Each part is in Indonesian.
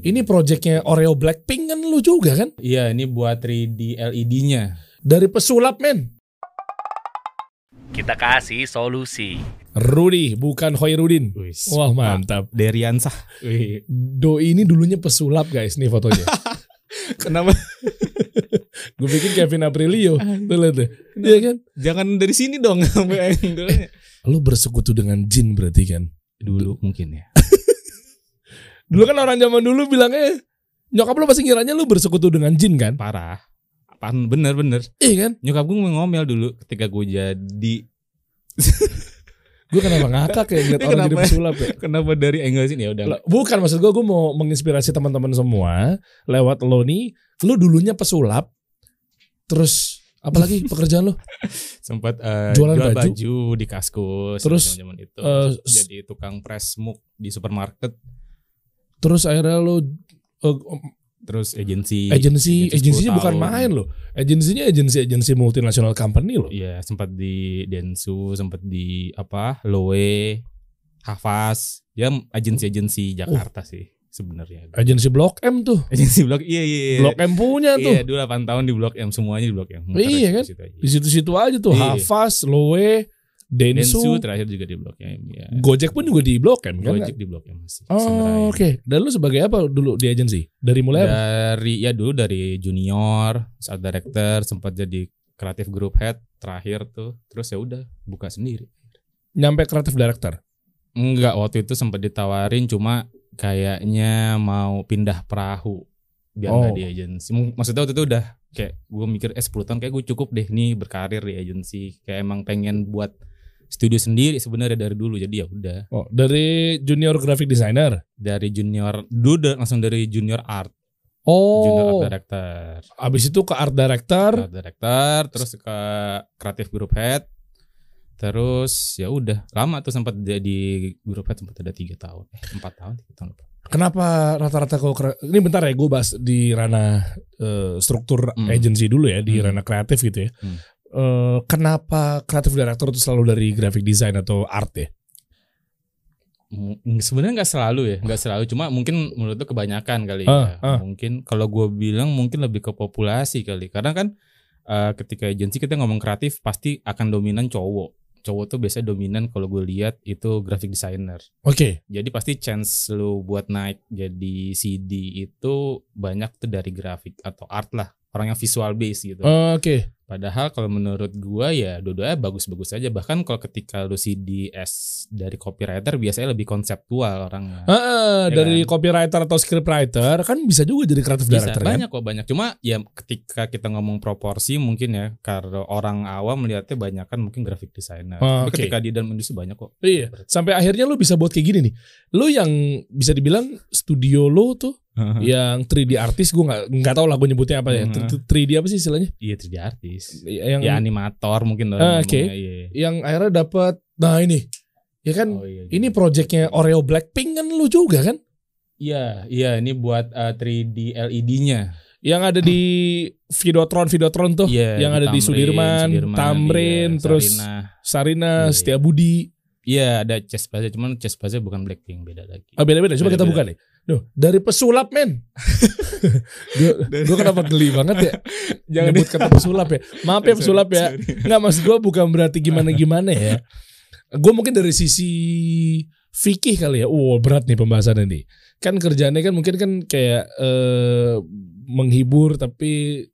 Ini projectnya Oreo Blackpink kan lu juga kan? Iya, ini buat 3D LED-nya. Dari pesulap men. Kita kasih solusi. Rudy, bukan Hoirudin. Wis. Wah mantap. Deriansah. Wih. Doi ini dulunya pesulap guys nih fotonya. Kenapa? Gue bikin Kevin Aprilio. Tuh lihat deh. Iya kan? Jangan dari sini dong sampai angle-nya. Lu bersekutu dengan jin berarti kan? Dulu mungkin ya. Dulu kan orang zaman dulu bilangnya nyokap lu pasti ngiranya lu bersekutu dengan jin kan? Parah. Apaan bener-bener. Iya kan? Nyokap gue ngomel dulu ketika gue jadi Gue kenapa ngakak ya ngeliat Ini orang jadi pesulap ya? kenapa dari angle sini ya udah. Bukan maksud gue, gue mau menginspirasi teman-teman semua lewat lo nih. Lu dulunya pesulap, terus apalagi pekerjaan lo? sempat eh, Jualan jual baju. baju. di kaskus Terus, zaman itu Terus jadi tukang press muk di supermarket Terus akhirnya lo eh, terus agensi agensi, 10 agensinya bukan main lo. Agensinya agensi-agensi multinational company lo. Iya, sempat di Densu, sempat di apa? Loe, Hafas, ya agensi-agensi Jakarta sih sebenarnya. Agensi Blok M tuh. Agensi Blok iya iya. iya. Blok M punya tuh. Iya, dulu 8 tahun di Blok M semuanya di Blok M. Iya kan? di situ-situ aja tuh. Iya. Hafas, Loe, Densu, Densu terakhir juga di Blok M ya. Gojek pun juga di Blok M kan? Gojek di Blok M masih. Oh, oke. Dan lu sebagai apa dulu di agensi? Dari mulai apa? Dari ya dulu dari junior, art director, sempat jadi kreatif group head terakhir tuh. Terus ya udah buka sendiri. Nyampe kreatif director. Enggak, waktu itu sempat ditawarin cuma kayaknya mau pindah perahu biar Oh. di agensi. Maksudnya waktu itu udah kayak gue mikir eh 10 tahun kayak gue cukup deh nih berkarir di agensi. Kayak emang pengen buat studio sendiri sebenarnya dari dulu. Jadi ya udah Oh, dari junior graphic designer. dari junior dulu udah langsung dari junior art, junior art Oh, director. abis itu ke art director. Art director terus ke kreatif group head. Terus ya udah lama tuh sempat jadi group head sempat ada tiga tahun, eh, empat tahun, tiga tahun lupa. Kenapa rata-rata kre- ini bentar ya gue bahas di ranah eh, struktur Hmm. agency dulu ya di Hmm. ranah kreatif gitu ya. Hmm. Eh, kenapa kreatif director itu selalu dari graphic design atau art ya? Sebenarnya nggak selalu ya nggak selalu cuma mungkin menurut tuh kebanyakan kali Ah, ya ah. mungkin kalau gue bilang mungkin lebih ke populasi kali karena kan eh, ketika agensi kita ngomong kreatif pasti akan dominan cowok cowok tuh biasanya dominan kalau gue lihat itu graphic designer Oke. jadi pasti chance lu buat naik jadi CD itu banyak tuh dari grafik atau art lah orang yang visual base gitu Oke. Padahal kalau menurut gua ya dua-duanya bagus-bagus aja. Bahkan kalau ketika lu CDS dari copywriter biasanya lebih konseptual orangnya. Ah, Ya dari kan? copywriter atau scriptwriter kan bisa juga jadi kreatif Bisa director kan? banyak kok banyak. Cuma ya ketika kita ngomong proporsi mungkin ya karena orang awam melihatnya banyak kan mungkin graphic designer. Oh, Tapi oke. ketika di dalam industri banyak kok. Iya. Sampai akhirnya lu bisa buat kayak gini nih. Lu yang bisa dibilang studio lu tuh yang 3D artis gue nggak nggak tahu lah gue nyebutnya apa ya. Hmm. 3D apa sih istilahnya? Iya 3D artis. Yang Ya animator mungkin orang oke. ngomongnya, iya. yang akhirnya dapat nah ini. Ya kan Oh, iya, ini gitu. projectnya Oreo Blackpink kan lu juga kan? Iya, iya ini buat uh, 3D LED-nya. Yang ada di Videotron Videotron tuh. Iya, yang ada di Sudirman, Tamrin, iya, terus Sarina. Sarina, Iya. Setiabudi. Iya ada Chess Plaza cuman Chess Plaza bukan Blackpink beda lagi. Ah, beda-beda. Coba kita buka nih. Duh, dari pesulap men. gue kenapa geli banget ya Jangan nyebut kata pesulap ya. Maaf ya pesulap ya. Sorry. Nggak mas gue bukan berarti gimana-gimana ya. Gue mungkin dari sisi fikih kali ya. Wow berat nih pembahasannya nih. Kan kerjaannya kan mungkin kan kayak eh, menghibur tapi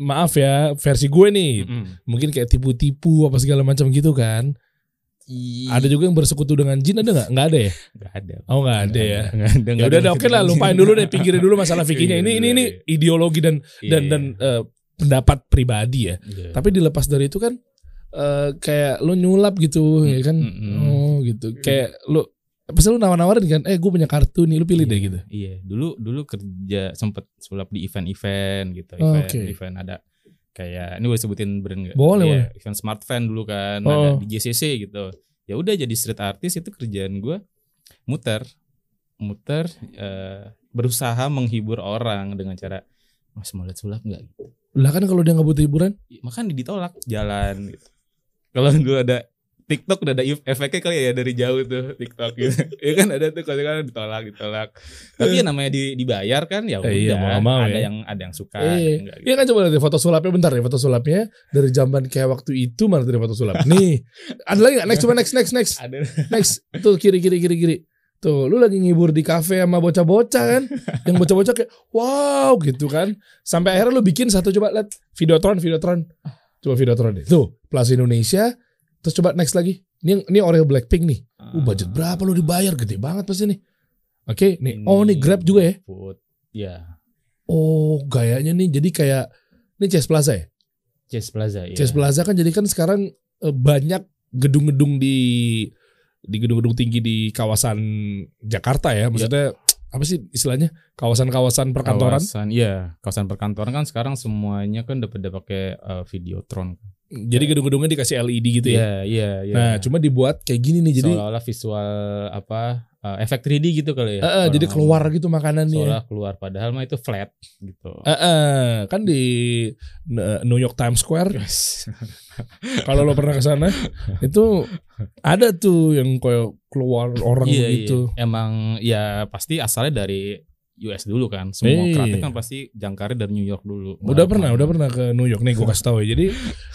maaf ya versi gue nih. Mm-mm. Mungkin kayak tipu-tipu apa segala macam gitu kan. Ada juga yang bersekutu dengan jin ada nggak? Nggak ada ya? Nggak ada. Oh nggak ada ya. Nggak ada. Ya nggak udah ada. deh, oke lah lupain dulu deh pinggirin dulu masalah fikihnya. Ini ini ini ideologi dan dan Iya. dan eh, pendapat pribadi ya. Iya. Tapi dilepas dari itu kan eh, kayak lu nyulap gitu ya kan. Oh gitu. Kayak lu pasti lu nawar-nawarin kan, eh gue punya kartu nih, lu pilih deh gitu. Iya, dulu dulu kerja sempet sulap di event-event gitu, Oh, event, oke. event ada kayak ini boleh sebutin brand nggak? Boleh, Iya, boleh. Event Smart Fan dulu kan, Oh. ada di JCC gitu. Ya udah jadi street artist itu kerjaan gue muter, muter eh, berusaha menghibur orang dengan cara Mas mau lihat sulap nggak? Gitu. Lah kan kalau dia nggak butuh hiburan, makan ditolak jalan gitu. Kalau dulu ada TikTok udah ada efeknya kali ya dari jauh tuh TikTok gitu. ya kan ada tuh kalau kan ditolak ditolak. Tapi ya namanya di, dibayar kan ya udah. Eh, iya, mau mau ada ya. yang ada yang suka, Iya. yang enggak gitu. Iya kan coba lihat foto sulapnya bentar ya foto sulapnya dari zaman kayak waktu itu mana dari foto sulap. Nih, ada lagi nggak? Next coba next next next Ada next. Tuh kiri kiri kiri kiri. Tuh, lu lagi ngibur di kafe sama bocah-bocah kan? Yang bocah-bocah kayak wow gitu kan. Sampai akhirnya lu bikin satu coba lihat Videotron, Videotron. Coba Videotron deh. Tuh, Plaza Indonesia. Terus coba next lagi. Ini ini Oreo Blackpink nih. Uh, budget berapa lu dibayar? Gede banget pasti nih. Oke, nih. Oh, nih Grab juga ya. Food. Ya. Oh, gayanya nih jadi kayak ini Chess Plaza ya? Chess Plaza ya. Chess Plaza kan jadi kan sekarang eh, banyak gedung-gedung di di gedung-gedung tinggi di kawasan Jakarta ya. Maksudnya apa sih istilahnya? Kawasan-kawasan perkantoran. Kawasan, iya, kawasan perkantoran kan sekarang semuanya kan udah pada pakai uh, Videotron. Jadi gedung-gedungnya dikasih LED gitu ya. Iya, iya, iya. Nah, cuma dibuat kayak gini nih jadi seolah-olah visual apa uh, efek 3D gitu kali ya. eh, eh, jadi keluar ngomong. gitu makanannya. seolah keluar padahal mah itu flat gitu. Eh, eh, kan di eh, New York Times Square Yes. kalau lo pernah ke sana itu ada tuh yang kayak keluar orang Iya, begitu. iya. Emang ya pasti asalnya dari US dulu kan. Semua Iya. kreatif kan pasti jangkarnya dari New York dulu. Udah pernah, udah pernah ke New York nih gue kasih tahu ya. Jadi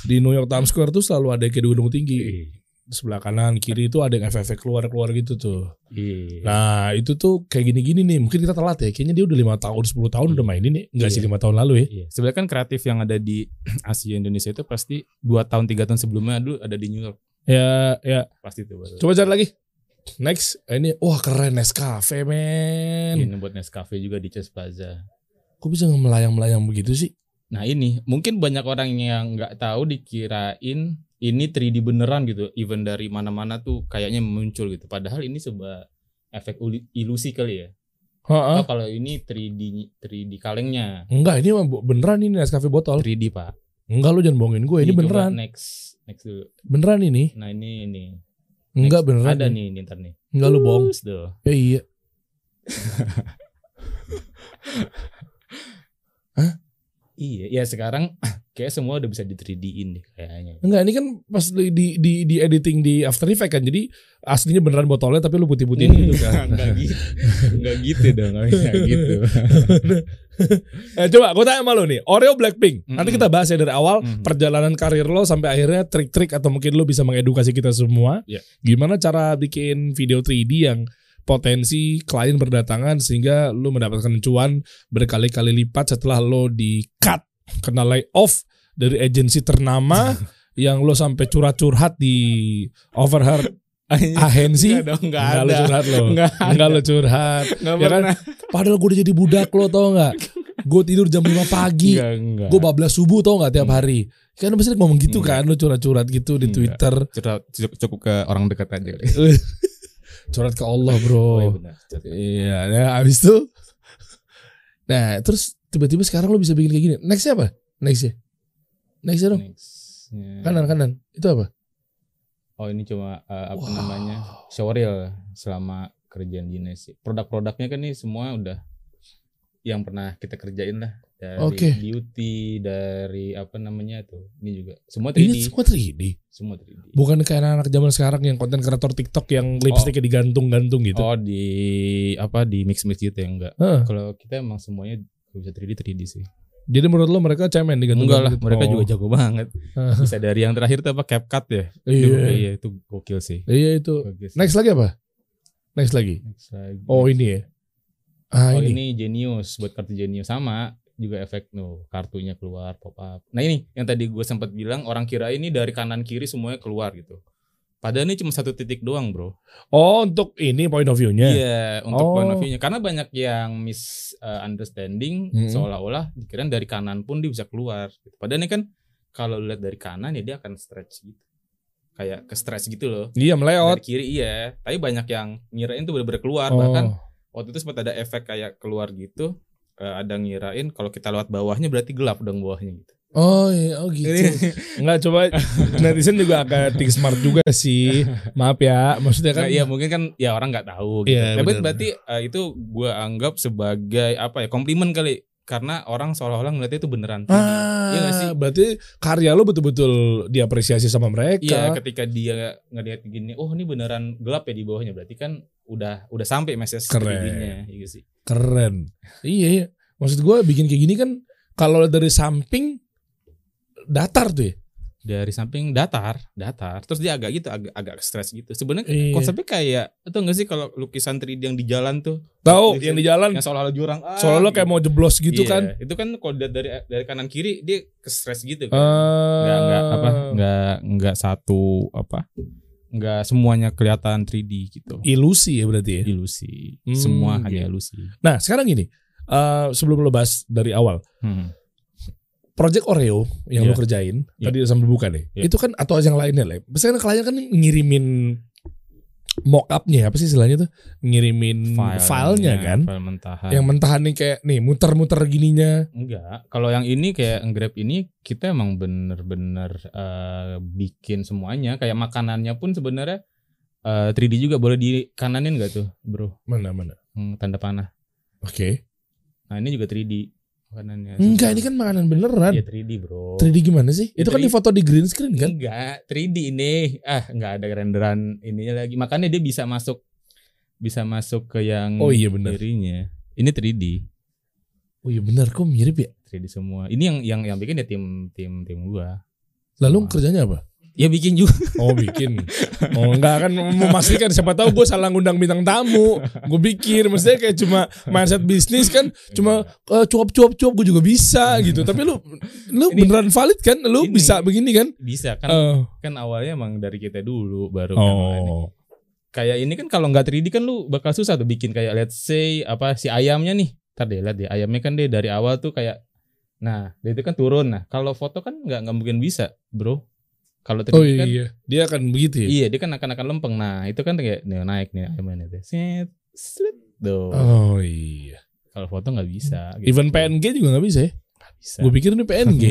di New York Times Square tuh selalu ada gedung-gedung tinggi. Sebelah kanan kiri itu ada yang efek keluar-keluar gitu tuh. Iya. Nah itu tuh kayak gini-gini nih. Mungkin kita telat ya. Kayaknya dia udah lima tahun, 10 tahun udah main ini. Enggak sih Iya. lima tahun lalu ya. Iya. Sebenarnya kan kreatif yang ada di Asia Indonesia itu pasti dua tahun tiga tahun sebelumnya dulu ada di New York Ya, ya. pasti tuh baru. Coba cari lagi. Next, ini wah keren Nescafe men. Ini buat Nescafe juga di Chess Plaza. Kok bisa melayang-melayang begitu sih? Nah ini mungkin banyak orang yang nggak tahu dikirain ini 3D beneran gitu. Even dari mana-mana tuh kayaknya muncul gitu. Padahal ini sebuah efek ilusi kali ya. Heeh. Oh, kalau ini 3D 3D kalengnya. Enggak, ini beneran ini Nescafe botol. 3D pak. Enggak lu jangan bohongin gue, ini coba beneran. Next next dulu. Beneran ini. Nah ini ini. Enggak Next. beneran. Ada ini. nih, nih ntar nih. Enggak lu bohong. Ya iya. Iya, ya sekarang kayak semua udah bisa di 3D-in deh kayaknya. Enggak, ini kan pas di di di, di editing di After Effects kan. Jadi aslinya beneran botolnya tapi lu putih-putihin gitu kan. Enggak gitu. Enggak gitu dong, enggak gitu. eh, coba gue tanya sama lu nih, Oreo Blackpink. Nanti Mm-mm. kita bahas ya dari awal Mhm. perjalanan karir lo sampai akhirnya trik-trik atau mungkin lo bisa mengedukasi kita semua. Iya. Gimana cara bikin video 3D yang potensi klien berdatangan sehingga lo mendapatkan cuan berkali-kali lipat setelah lo di cut kena layoff dari agensi ternama yang lo sampai curhat-curhat di overheard agensi. Enggak dong, enggak Enggak lo curhat lo. Enggak Enggak lo curhat. Enggak Ya kan? Padahal gue udah jadi budak lo tau gak Gue tidur jam 5 pagi. Gue bablas subuh tau gak tiap hari? Kan pasti ngomong gitu Enggak. kan? Lo curhat-curhat gitu di Enggak. Twitter. Curhat- cukup, ke orang dekat aja. Curhat ke Allah Oh, iya bro benar. Iya nah abis itu Nah terus tiba-tiba sekarang lo bisa bikin kayak gini Nextnya apa? Nextnya Nextnya dong Nextnya. Kanan kanan Itu apa? Oh ini cuma eh, apa Wow. namanya showreel selama kerjaan dinas sih. Produk-produknya kan nih semua udah yang pernah kita kerjain lah dari Oke. beauty dari apa namanya tuh ini juga semua 3D Ini semua 3D semua 3D. Bukan kayak anak-anak zaman sekarang yang konten kreator TikTok yang lipstiknya digantung-gantung gitu Oh di apa di mix mix gitu ya enggak. Heeh. Kalau kita emang semuanya bisa 3D 3D sih. Jadi menurut lo mereka cemen digantung Enggak lah, gitu? mereka Oh. juga jago banget. Bisa dari yang terakhir tuh apa CapCut ya? Itu, Iya iya itu gokil sih. Iya itu Gokil sih. Next lagi apa? Next lagi Next lagi. Oh ini ya Ah oh ini. ini. Genius buat kartu Genius sama juga efek no kartunya keluar pop up. Nah ini yang tadi gue sempat bilang orang kira ini dari kanan kiri semuanya keluar gitu. Padahal ini cuma satu titik doang bro. Oh untuk ini point of view-nya Iya untuk Oh. point of view-nya. Karena banyak yang misunderstanding Hmm. seolah-olah dikirain dari kanan pun dia bisa keluar. Gitu. Padahal ini kan kalau lihat dari kanan ya dia akan stretch gitu. Kayak ke stretch gitu loh. Iya meleot Dari kiri iya. Tapi banyak yang ngirain tuh bener-bener keluar. Oh. Bahkan waktu itu sempat ada efek kayak keluar gitu ada ngirain kalau kita lewat bawahnya berarti gelap dong bawahnya gitu. Oh iya oh gitu Enggak coba Netizen juga agak think smart juga sih Maaf ya Maksudnya kan Nah, iya mungkin kan ya orang nggak tahu gitu. Iya, Tapi benar, berarti eh, itu gua anggap sebagai apa ya komplimen kali karena orang seolah-olah ngeliatnya itu beneran 3D. Ah, Iya nggak sih? berarti karya lo betul-betul diapresiasi sama mereka. Iya, ketika dia ngeliat gini, oh ini beneran gelap ya di bawahnya, berarti kan udah udah sampai message Keren. 3D-nya, iya sih. Keren. Iya, iya. Maksud gue bikin kayak gini kan kalau dari samping datar tuh ya. Dari samping datar, datar, terus dia agak gitu, agak agak stres gitu. Sebenarnya Iya. konsepnya kayak itu enggak sih kalau lukisan 3D yang di jalan tuh, Tahu Iya, yang di jalan yang seolah-olah jurang. Ah, soalnya lo kayak mau jeblos gitu Iya, kan. Itu kan kalau dari dari kanan kiri dia ke stres gitu kan. Eh, Enggak enggak apa? Enggak enggak satu apa? Enggak semuanya kelihatan 3D gitu. ilusi ya berarti ya. Ilusi. Hmm, Semua gitu. hanya ilusi. Nah, sekarang gini. eh, sebelum lo bahas dari awal, Hmm. Project Oreo yang lo Iya. kerjain Iya. tadi sambil buka deh. Iya. Itu kan atau yang lainnya lah. Biasanya kan klien kan ngirimin mock up-nya apa sih istilahnya tuh? Ngirimin filenya kan. File mentahan. Yang mentahan nih kayak nih muter-muter gininya. Enggak, kalau yang ini kayak Grab ini kita emang bener-bener eh, bikin semuanya kayak makanannya pun sebenarnya eh, 3D juga boleh di kananin gak tuh, Bro? Mana mana. Hmm, tanda panah. Oke. Nah, ini juga 3D makanannya. Enggak, ini kan makanan beneran. Iya 3D, Bro. 3D gimana sih? Ya, Itu kan 3D. di foto di green screen kan? Enggak, 3D ini. Ah, enggak ada renderan ininya lagi. Makanya dia bisa masuk bisa masuk ke yang Oh iya benar. dirinya. Ini 3D. Oh iya benar kok mirip ya. 3D semua. Ini yang yang yang bikin ya tim tim tim gua. Lalu Wah. kerjanya apa? Ya bikin juga. Oh bikin. Oh enggak kan memastikan siapa tahu gue salah ngundang bintang tamu. Gue pikir maksudnya kayak cuma mindset bisnis kan cuma eh, cuap-cuap cuap gue juga bisa gitu. Tapi lu lu Ini- beneran valid kan? Lu ini- bisa begini kan? bisa kan Eh, kan awalnya emang dari kita dulu baru kan oh. kayak ini kan kalau nggak 3D kan lu bakal susah tuh bikin kayak let's say apa si ayamnya nih ntar deh lihat deh ayamnya kan dia dari awal tuh kayak nah dia itu kan turun nah kalau foto kan nggak nggak mungkin bisa bro kalau 3D Oh kan iya. Dia akan begitu ya. iya dia kan akan akan lempeng nah itu kan kayak nih, naik nih ayamnya tuh set set tuh Oh iya. kalau foto nggak bisa gitu. Even PNG juga nggak bisa ya? Nggak bisa Gue pikir ini PNG.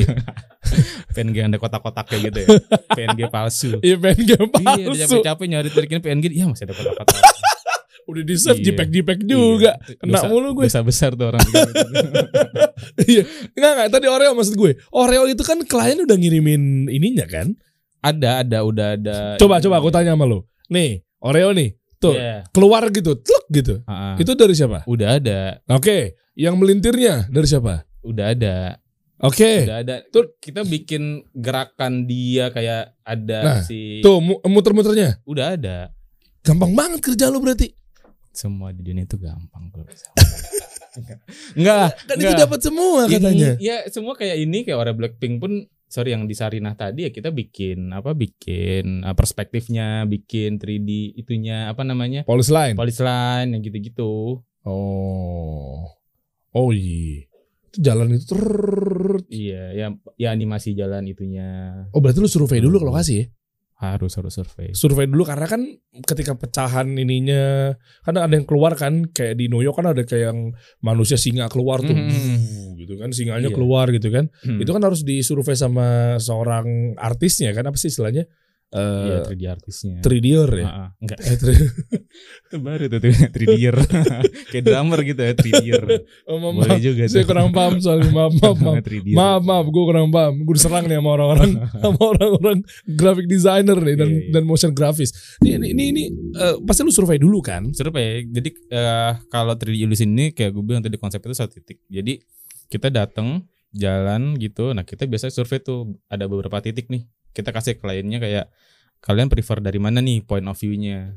PNG ada kotak-kotak kayak gitu ya PNG palsu Iya PNG Iya, udah palsu. capek-capek nyari trik ini PNG, iya masih ada kotak-kotak. Udah di save Iya. JPEG JPEG juga. Iya. Kena Dosa- mulu gue. Dosa besar tuh orang. Iya. Enggak enggak tadi Oreo maksud gue. Oreo itu kan klien udah ngirimin ininya kan? Ada, ada, udah ada. Coba coba aku tanya sama lu. Nih, Oreo nih. Tuh, Iya. keluar gitu, tluk gitu. Ah. Itu dari siapa? Udah ada, Oke, yang melintirnya dari siapa? udah ada, Oke. udah ada. Tuh. kita bikin gerakan dia kayak ada Nah, si. Tuh, mu- muter-muternya. Udah ada. Gampang banget kerja lu berarti. Semua di dunia itu gampang kalau. Enggak lah. Kan itu enggak. dapat semua Ini- katanya. ya semua kayak ini kayak orang Blackpink pun sorry yang di Sarinah tadi ya kita bikin apa bikin uh, perspektifnya bikin 3D itunya apa namanya Polis lain. polis line yang gitu-gitu Oh. Oh iya. Itu jalan itu. trrrr. iya ya ya animasi jalan itunya Oh berarti lu survei dulu ke lokasi ya? harus harus survei Survei dulu karena kan ketika pecahan ininya kan ada yang keluar kan kayak di New York kan ada kayak yang manusia singa keluar tuh Mhm. Wuh, gitu kan singanya Iya. keluar gitu kan Hmm. itu kan harus disurvei sama seorang artisnya kan apa sih istilahnya Iya, eh 3D artisnya 3D'er ya Ah, enggak Eh, 3D itu baru tuh tuh 3D'er kayak drummer gitu ya 3D'er oh, maaf, boleh maaf. juga saya kurang paham soalnya maaf maaf maaf 3D'er. maaf maaf gue kurang paham gue diserang nih sama orang-orang sama orang-orang graphic designer nih dan Iya, iya. dan motion grafis ini ini ini, ini, eh, pasti lu survei dulu kan survei. Jadi eh, kalau 3D illusion ini kayak gue bilang tadi konsep itu satu titik. Jadi kita datang jalan gitu. Nah kita biasa survei tuh ada beberapa titik nih. Kita kasih kliennya kayak kalian prefer dari mana nih point of view-nya.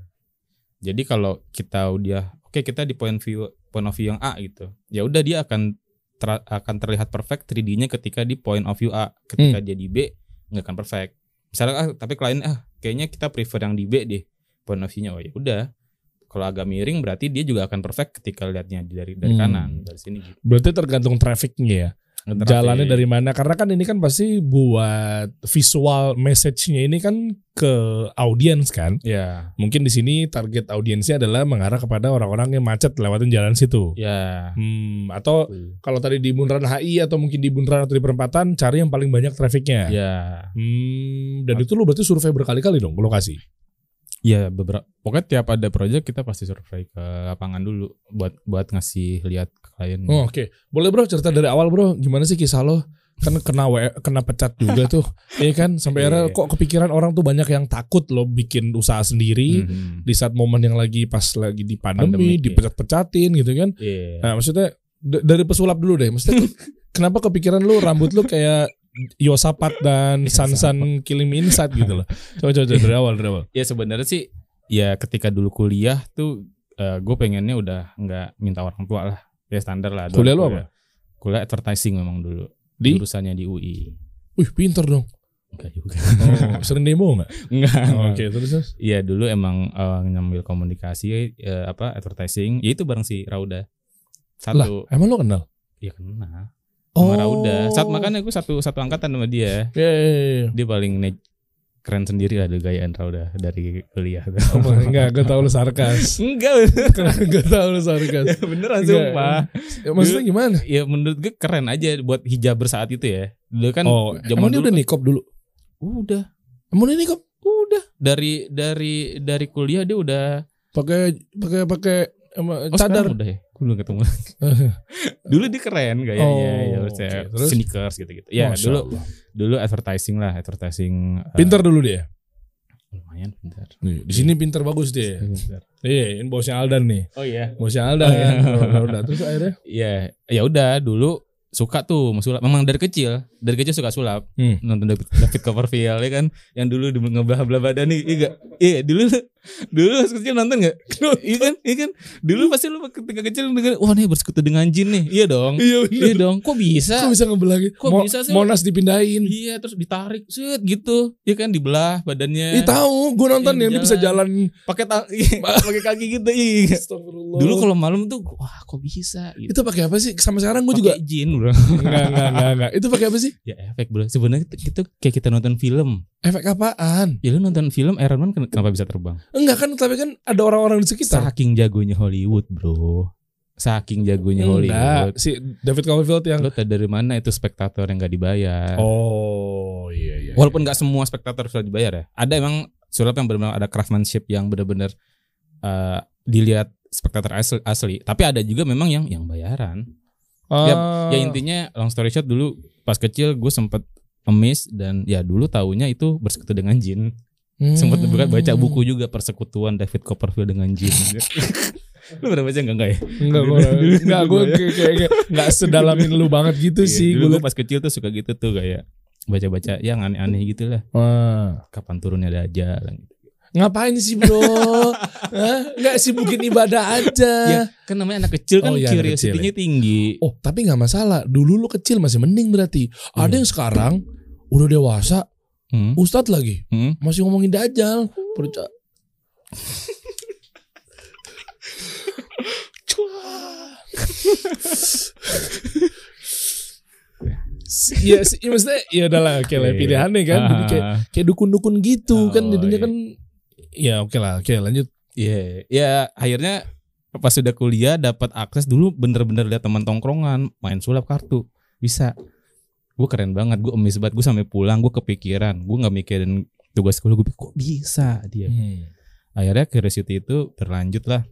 Jadi kalau kita udah oke kita di point view point of view yang A gitu. Ya udah dia akan ter- akan terlihat perfect 3D-nya ketika di point of view A. Ketika dia di B nggak akan perfect. Misalnya ah, tapi klien ah kayaknya kita prefer yang di B deh point of view-nya. Oh ya udah kalau agak miring berarti dia juga akan perfect ketika lihatnya dari dari Hmm. kanan dari sini gitu. berarti tergantung trafficnya ya? Jalannya dari mana? Karena kan ini kan pasti buat visual message-nya ini kan ke audiens kan? Ya mungkin di sini target audiensnya adalah mengarah kepada orang-orang yang macet lewatin jalan situ. Ya hmm, atau kalau tadi di bundaran HI atau mungkin di bundaran atau di perempatan cari yang paling banyak trafficnya. Ya hmm, dan itu lu berarti survei berkali-kali dong lokasi Iya beberapa pokoknya tiap ada project kita pasti survei ke lapangan dulu buat buat ngasih lihat ke klien. Oh, Oke, boleh bro cerita dari awal bro, gimana sih kisah lo? Kan kena W- kena pecat juga tuh, iya kan? Sampai akhirnya Iya. kok kepikiran orang tuh banyak yang takut lo bikin usaha sendiri Mhm. di saat momen yang lagi pas lagi di pandemi, Pandemik, iya. dipecat-pecatin gitu kan? Iya. Nah maksudnya d- dari pesulap dulu deh, maksudnya kenapa kepikiran lu rambut lu kayak Yosapat dan Sansan Killing Me Inside gitu loh? Coba coba, coba dari awal dari awal. Ya sebenarnya sih ya ketika dulu kuliah tuh gue pengennya udah nggak minta orang tua lah. Ya standar lah. Kuliah lu apa? Kuliah advertising memang dulu. Di? Jurusannya di UI. Wih pinter dong. Enggak juga. Oh, sering demo nggak? Enggak. Oh, Oke terus terus. Iya dulu emang eh, ngambil komunikasi eh, apa advertising. Ya itu bareng si Rauda. Lah Satu. emang lo kenal? Iya kenal. Oh. Sama Rauda. Saat makanya gue satu satu angkatan sama dia. Ya, ya, ya, ya. Dia paling ne- keren sendiri lah dari gayaan Rauda dari kuliah. Oh, enggak, gue tau lu sarkas. Enggak gue tau lu sarkas. Ya beneran Enggak. sumpah. Ya, maksudnya gimana? Ya menurut gue keren aja buat hijaber saat itu ya. Dulu kan Oh, emang dia dulu udah nikop dulu? udah Emang dia nikop? udah dari dari dari kuliah dia udah Pakai pakai pakai oh, cadar. udah ya. Gue belum ketemu. dulu dia keren gayanya Oh, ya, maksudnya Terus? sneakers gitu-gitu. Ya Masya dulu Allah. dulu advertising lah, advertising eh, Pinter dulu dia. lumayan pintar. Nih, di sini pinter bagus dia. Pintar. Iya, ini bosnya Aldan nih. Oh iya. Bosnya Aldan Oh, ya. iya. Udah. Terus akhirnya Iya, ya udah dulu suka tuh sama sulap. Memang dari kecil, dari kecil suka sulap. Hmm. Nonton David, David Copperfield ya kan, yang dulu di ngebelah-belah badan nih, iya? Iya, dulu dulu pas kecil nonton gak? iya kan? Iya kan? Dulu pasti lu ketika kecil denger, wah nih bersekutu dengan jin nih. Iya dong. Iya Iya dong. Kok bisa? Kok bisa ngebelah gitu? Kok Mo- bisa sih? Monas dipindahin. Iya, terus ditarik, set gitu. Iya kan dibelah badannya. Ih tahu, gue nonton Iya, yang dia bisa jalan. pakai iya, pakai kaki gitu. Iya. Astagfirullah. Dulu kalau malam tuh, wah kok bisa gitu. itu pakai apa sih? Sampai sekarang gue juga jin, Bro. enggak, enggak, enggak, enggak. Itu pakai apa sih? ya efek, Bro. Sebenarnya itu, itu kayak kita nonton film. Efek apaan? Ya lu nonton film Iron Man ken- kenapa bisa terbang? Enggak kan, tapi kan ada orang-orang di sekitar. Saking jagonya Hollywood, Bro. Saking jagonya Hollywood. Enggak, si David Copperfield yang Lo tau dari mana itu spektator yang gak dibayar? Oh, iya iya. Walaupun gak semua spektator sudah dibayar ya. Ada emang sulap yang benar-benar ada craftsmanship yang benar-benar eh, dilihat spektator asli, asli. Tapi ada juga memang yang yang bayaran. Ah. Ya intinya long story short dulu pas kecil gue sempet emis dan ya dulu taunya itu bersekutu dengan jin. Hmm. Sempet juga baca buku juga persekutuan David Copperfield dengan jin. lu pernah baca enggak enggak ya? Enggak, gue Dulu- enggak gue dulu kayak enggak sedalamin lu banget gitu Iya, sih. dulu Gue pas kecil tuh suka gitu tuh kayak baca-baca yang aneh-aneh gitu lah. Wah. Kapan turunnya dajjal gitu. Ngapain sih bro? Hah? Enggak sibukin ibadah aja. Ya, kan namanya anak kecil kan Oh, iya, curiosity-nya tinggi. Oh tapi nggak masalah. Dulu lu kecil masih mending berarti. Ada Iya. yang sekarang udah dewasa, Hmm. ustadz lagi Hmm. masih ngomongin dajal. Percaya. Iya, iya maksudnya ya udahlah oke lah Iya. pilihannya kan. Jadi kayak Ah, kayak dukun-dukun gitu Oh, kan jadinya iya. kan ya oke lah oke lanjut Iya, ya akhirnya pas sudah kuliah dapat akses dulu bener-bener lihat teman tongkrongan main sulap kartu bisa. Gue keren banget, gue emis banget, gue sampai pulang gue kepikiran, gue nggak mikirin tugas kuliah gue kok bisa dia. Akhirnya curiosity itu berlanjut lah,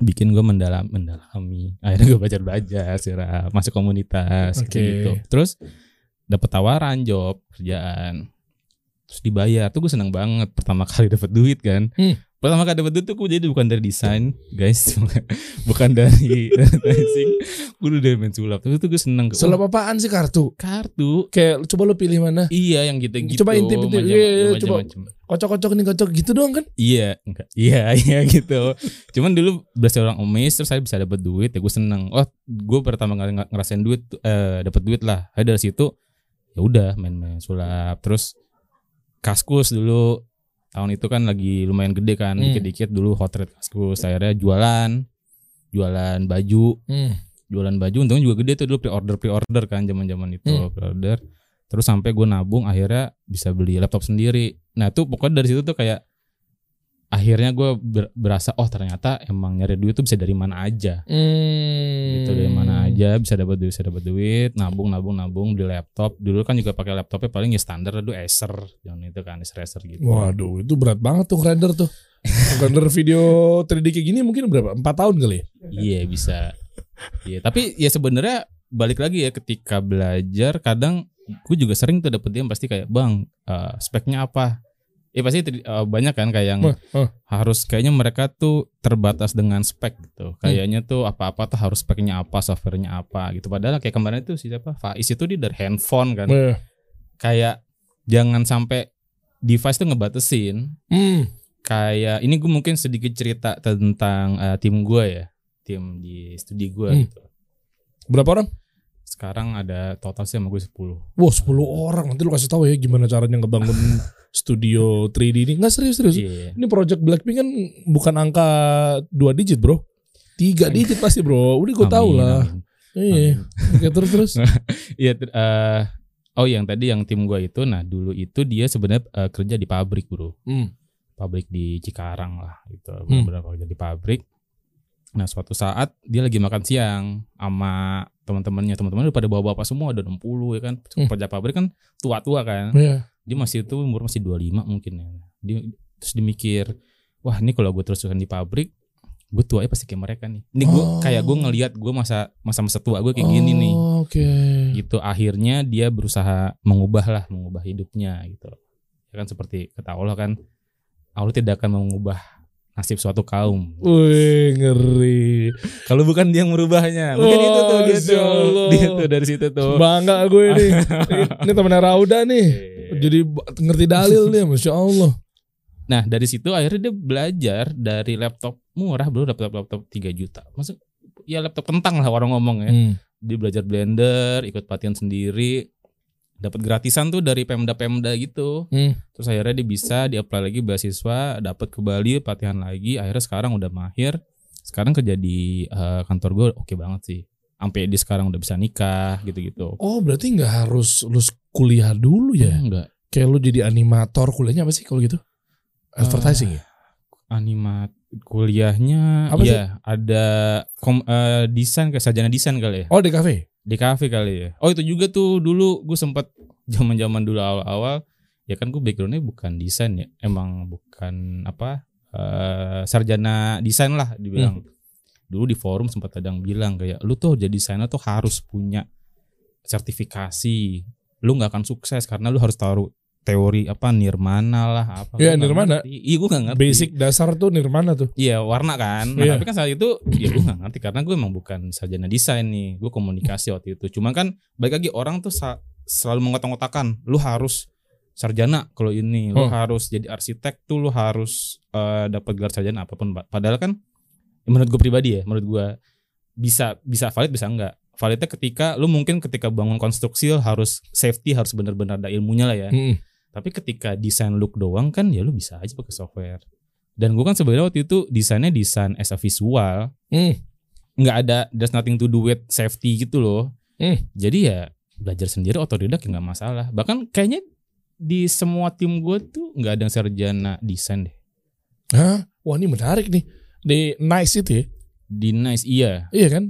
bikin gue mendalam mendalami. Akhirnya gue belajar belajar, sirah, masuk komunitas Oke. gitu. Terus dapat tawaran job kerjaan, terus dibayar tuh gue seneng banget pertama kali dapat duit kan. Hmm. Pertama kali dapat duit tuh gue jadi bukan dari desain guys, bukan dari advertising, gue udah dari main sulap. Terus tuh gue seneng. Sulap apaan sih kartu? kartu. Kayak coba lu pilih mana? Iya yang gitu-gitu. Coba intip-intip. macam- Iya, iya, coba. macam-macam. Kocok-kocok nih kocok gitu doang kan? Iya, enggak. Iya, iya gitu. Cuman dulu berasa orang emis terus saya bisa dapat duit ya gue seneng. Oh, gue pertama kali ng- ngerasain duit eh dapat duit lah. Dari situ ya udah main-main sulap. Terus kaskus dulu tahun itu kan lagi lumayan gede kan, Hmm. dikit-dikit dulu hot rate kaskus. Akhirnya jualan, jualan baju, Hmm. jualan baju untungnya juga gede tuh dulu pre-order pre-order kan zaman-zaman itu Hmm. pre-order terus sampai gue nabung akhirnya bisa beli laptop sendiri nah tuh pokoknya dari situ tuh kayak akhirnya gue ber- berasa oh ternyata emang nyari duit tuh bisa dari mana aja Hmm. gitu dari mana aja bisa dapat duit bisa dapat duit nabung nabung nabung beli laptop dulu kan juga pakai laptopnya paling ya standar dulu Acer yang itu kan Acer Acer gitu Waduh, itu berat banget tuh render tuh. render video 3D kayak gini mungkin berapa? Empat tahun kali ya? iya bisa iya tapi ya sebenarnya balik lagi ya ketika belajar kadang gue juga sering tuh dapet yang pasti kayak bang eh, speknya apa ya pasti eh, banyak kan kayak yang Wah, wah. harus kayaknya mereka tuh terbatas dengan spek gitu. Kayaknya tuh apa-apa tuh harus speknya apa, softwarenya apa gitu. Padahal kayak kemarin itu siapa Faiz itu dia dari handphone kan. Eh, Kayak jangan sampai device tuh ngebatesin. Hmm. Kayak ini gue mungkin sedikit cerita tentang eh, tim gue ya, tim di studi gue Hmm. gitu. Berapa orang? Sekarang ada total sih sama gue 10 Wah, 10 orang. Nanti lu kasih tahu ya gimana caranya ngebangun studio 3D ini. Nggak serius serius. Iya. Ini project Blackpink kan bukan angka dua digit, Bro. Tiga digit pasti, Bro. Udah gue tahu Amin, lah. Iya. Oke, terus terus. Iya, eh, oh yang tadi yang tim gue itu, nah dulu itu dia sebenarnya eh, kerja di pabrik bro, Hmm. pabrik di Cikarang lah, gitu, benar-benar kerja di pabrik. Nah suatu saat dia lagi makan siang sama teman-temannya, teman-temannya udah pada bawa-bapak semua, udah 60 ya kan, Hmm. kerja pabrik kan tua-tua kan, Iya. dia masih itu umur masih 25 mungkin ya. Dia terus dimikir, wah ini kalau gue terus-terusan di pabrik, gue tuanya pasti kayak mereka nih. Ini gue Oh. kayak gue ngelihat gue masa masa-masa tua gue kayak gini nih Oh, Oke. gitu akhirnya dia berusaha mengubah lah mengubah hidupnya gitu ya kan seperti kata Allah kan Allah tidak akan mengubah nasib suatu kaum Wih, ngeri. kalau bukan dia yang merubahnya mungkin Wah, itu tuh dia tuh dia tuh dari situ tuh Bangga gue ini. Ini, temennya Rauda nih. Iya. Jadi ngerti dalil nih, Masya Allah. nah dari situ akhirnya dia belajar dari laptop murah bro laptop laptop 3 juta maksud ya laptop kentang lah orang ngomong ya Hmm. dia belajar blender ikut pelatihan sendiri dapat gratisan tuh dari pemda-pemda gitu Hmm. terus akhirnya dia bisa di apply lagi beasiswa dapat ke Bali pelatihan lagi akhirnya sekarang udah mahir sekarang kerja di eh, kantor gue oke banget sih sampai dia sekarang udah bisa nikah gitu-gitu Oh, berarti nggak harus lulus kuliah dulu ya? enggak Kayak lu jadi animator, kuliahnya apa sih kalau gitu? Advertising ya? animat kuliahnya Apa sih? ya ada kom, eh, desain kayak sarjana desain kali ya Oh, di kafe. Di kafe kali ya. Oh itu juga tuh dulu gue sempet zaman zaman dulu awal-awal ya kan gue backgroundnya bukan desain ya emang bukan apa eh, sarjana desain lah dibilang. Dulu di forum sempat ada yang bilang kayak lu tuh jadi desainer tuh harus punya sertifikasi. Lu nggak akan sukses karena lu harus taruh teori apa nirmana lah apa Iya, nggak nirmana. iya gue nggak ngerti Basic dasar tuh nirmana tuh. Iya warna kan. Nah, Iya. tapi kan saat itu ya gue gak ngerti karena gue emang bukan sarjana desain nih. Gue komunikasi waktu itu. Cuma kan baik lagi orang tuh selalu mengotak-otakan. Lu harus sarjana kalau ini. Lu Oh. harus jadi arsitek tuh lu harus eh, dapat gelar sarjana apa pun. Padahal kan ya menurut gue pribadi ya, menurut gue bisa bisa valid bisa enggak. Validnya ketika lu mungkin ketika bangun konstruksi lu harus safety harus benar-benar ada ilmunya lah ya. Hmm. Tapi ketika desain look doang kan ya lu bisa aja pakai software. Dan gue kan sebenarnya waktu itu desainnya desain as a visual, Hmm. nggak ada there's nothing to do with safety gitu loh. Hmm. Jadi ya belajar sendiri otodidak ya nggak masalah. Bahkan kayaknya di semua tim gue tuh nggak ada yang sarjana desain deh. Hah? Wah, ini menarik nih. Di Nice itu ya? Di nice iya, Iya kan?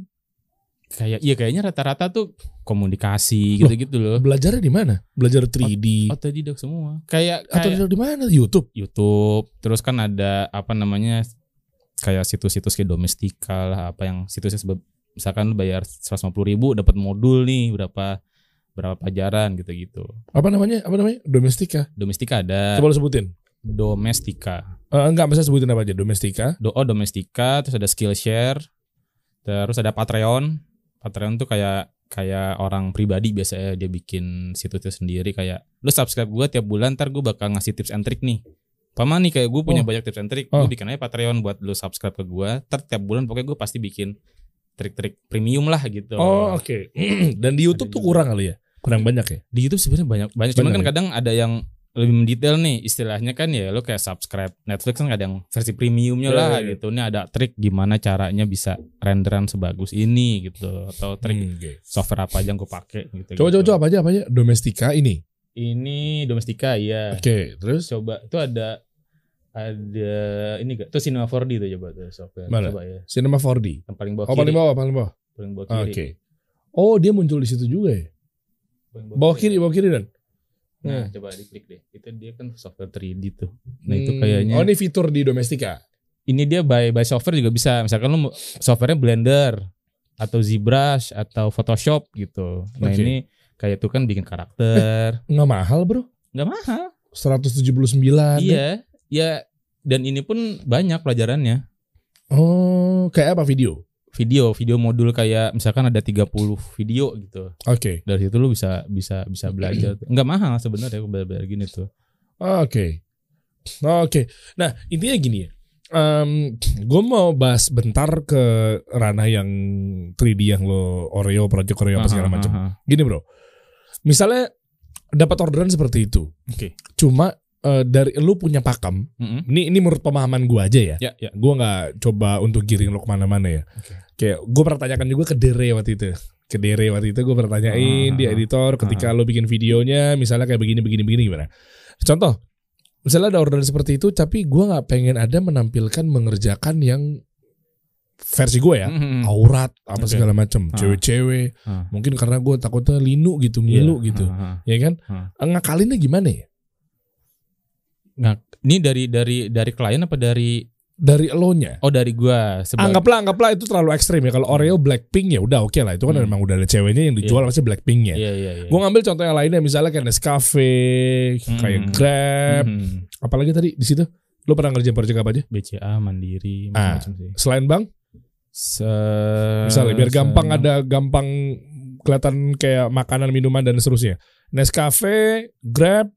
kayak iya kayaknya rata-rata tuh komunikasi gitu-gitu loh. Belajarnya di mana? Belajar 3D. Otodidak semua. Kayak Atau kayak di mana? YouTube. YouTube, terus kan ada apa namanya kayak situs-situs kayak domestika lah apa yang situsnya sebe- misalkan lu bayar 150 ribu dapat modul nih berapa berapa pelajaran gitu-gitu. Apa namanya? Apa namanya? Domestika. Domestika ada Coba lu sebutin. domestika. Eh, enggak, masa sebutin apa aja? Domestika. Do oh domestika, terus ada Skillshare, terus ada Patreon. Patreon tuh kayak kayak orang pribadi biasanya dia bikin situsnya sendiri kayak lu subscribe gua tiap bulan ntar gue bakal ngasih tips and trick nih. Pama nih kayak gue punya Oh. banyak tips and trick, Oh. gue bikin aja Patreon buat lu subscribe ke gua. Ntar tiap bulan pokoknya gue pasti bikin trik-trik premium lah gitu. Oh, oke. Dan di YouTube tuh juga. kurang kali ya? Kurang banyak ya? Di YouTube sebenarnya banyak banyak. Cuman kan ya? kadang ada yang lebih mendetail nih istilahnya kan ya lu kayak subscribe Netflix kan ada yang versi premiumnya Iya, lah iya, iya. gitu. Ini ada trik gimana caranya bisa renderan sebagus ini gitu atau trik Hmm, oke. software apa aja yang gue pakai gitu. Coba, coba, coba apa aja, apa aja? Domestika ini. Ini domestika ya. Oke, terus? Coba itu ada ada ini gak? Tuh Cinema 4D tuh coba tuh software. Mana? Coba ya. Cinema 4D. Yang paling bawah Oh kiri. paling bawah, paling bawah. Paling bawah Oke. kiri. Oh dia muncul di situ juga ya. Bawah kiri, bawah kiri dan. Nah, Hmm. coba diklik deh. Itu dia kan software 3D tuh. Nah, itu Hmm. kayaknya Oh ini fitur di Domestika. ini dia by by software juga bisa. Misalkan lu softwarenya Blender atau ZBrush atau Photoshop gitu. Nah, Oke. ini kayak itu kan bikin karakter. Nggak mahal bro. Nggak mahal. 179. Iya. Ya dan ini pun banyak pelajarannya. Oh kayak apa video? Video, video modul kayak misalkan ada 30 video gitu. Oke. Dari situ lu bisa bisa bisa belajar. Nggak mahal sebenarnya belajar gini tuh. Oke. Oke. Nah, intinya gini ya. gue mau bahas bentar ke ranah yang 3D yang lo Oreo, Project Oreo apa segala macam. Gini bro, misalnya dapat orderan seperti itu, Oke. cuma eh, dari lu punya pakem, Mm-mm. ini ini menurut pemahaman gue aja ya. Ya, ya. Gue nggak coba untuk giring lo ke mana-mana ya. Oke. Kayak gue pernah tanyakan juga ke Dere waktu itu. Ke Dere waktu itu gue pernah tanyain Ah, di editor ketika lo bikin videonya, misalnya kayak begini, begini, begini gimana. Contoh, misalnya ada orderan seperti itu, tapi gue nggak pengen ada menampilkan mengerjakan yang versi gue ya, Mm-mm. aurat apa Oke. segala macam, Ah. cewek-cewek. Ah. Mungkin karena gue takutnya linu gitu, ngilu gitu, Ah, ah. ya kan? Ah. Ngakalinnya gimana ya? Nah, ini dari dari dari klien apa dari Dari elonya. oh dari gua sebagai Anggaplah, anggaplah itu terlalu ekstrim ya. Kalau Oreo Blackpink ya udah oke lah. Itu kan Hmm. memang udah ada ceweknya yang dijual pasti Blackpinknya. Iya iya iya. Gue ngambil contoh yang lainnya misalnya kayak Nescafe, kayak Hmm. Grab, Mhm. apalagi tadi di situ. Lo pernah ngerjain project apa aja? BCA Mandiri Ah. macam-macam sih. Selain bank, Se- misalnya biar gampang se- ada gampang kelihatan kayak makanan, minuman dan seterusnya. Nescafe, Grab,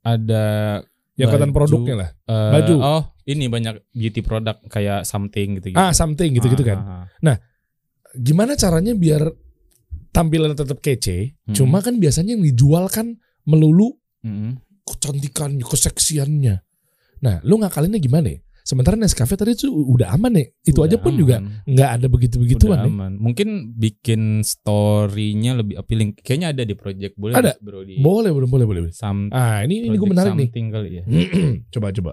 ada yang kelihatan produknya lah. eh, Baju. Oh, ini banyak beauty product kayak something gitu-gitu. Ah, something gitu-gitu kan. Ah, ah, Gimana caranya biar tampilan tetap kece? Hmm. Cuma kan biasanya yang dijual kan melulu ah. Mhm. kecantikan, keseksiannya. Nah, lu ngakalinnya gimana ya? Sementara Nescafe tadi tuh udah aman ya. Itu Udah aja pun juga aman. nggak ada begitu-begituan Udah ya. aman. Mungkin bikin story-nya lebih appealing. Kayaknya ada di project boleh Ada? bro di Boleh, boleh, boleh, boleh. Some- Ah, ini ini gue menarik nih. kali ya. coba coba.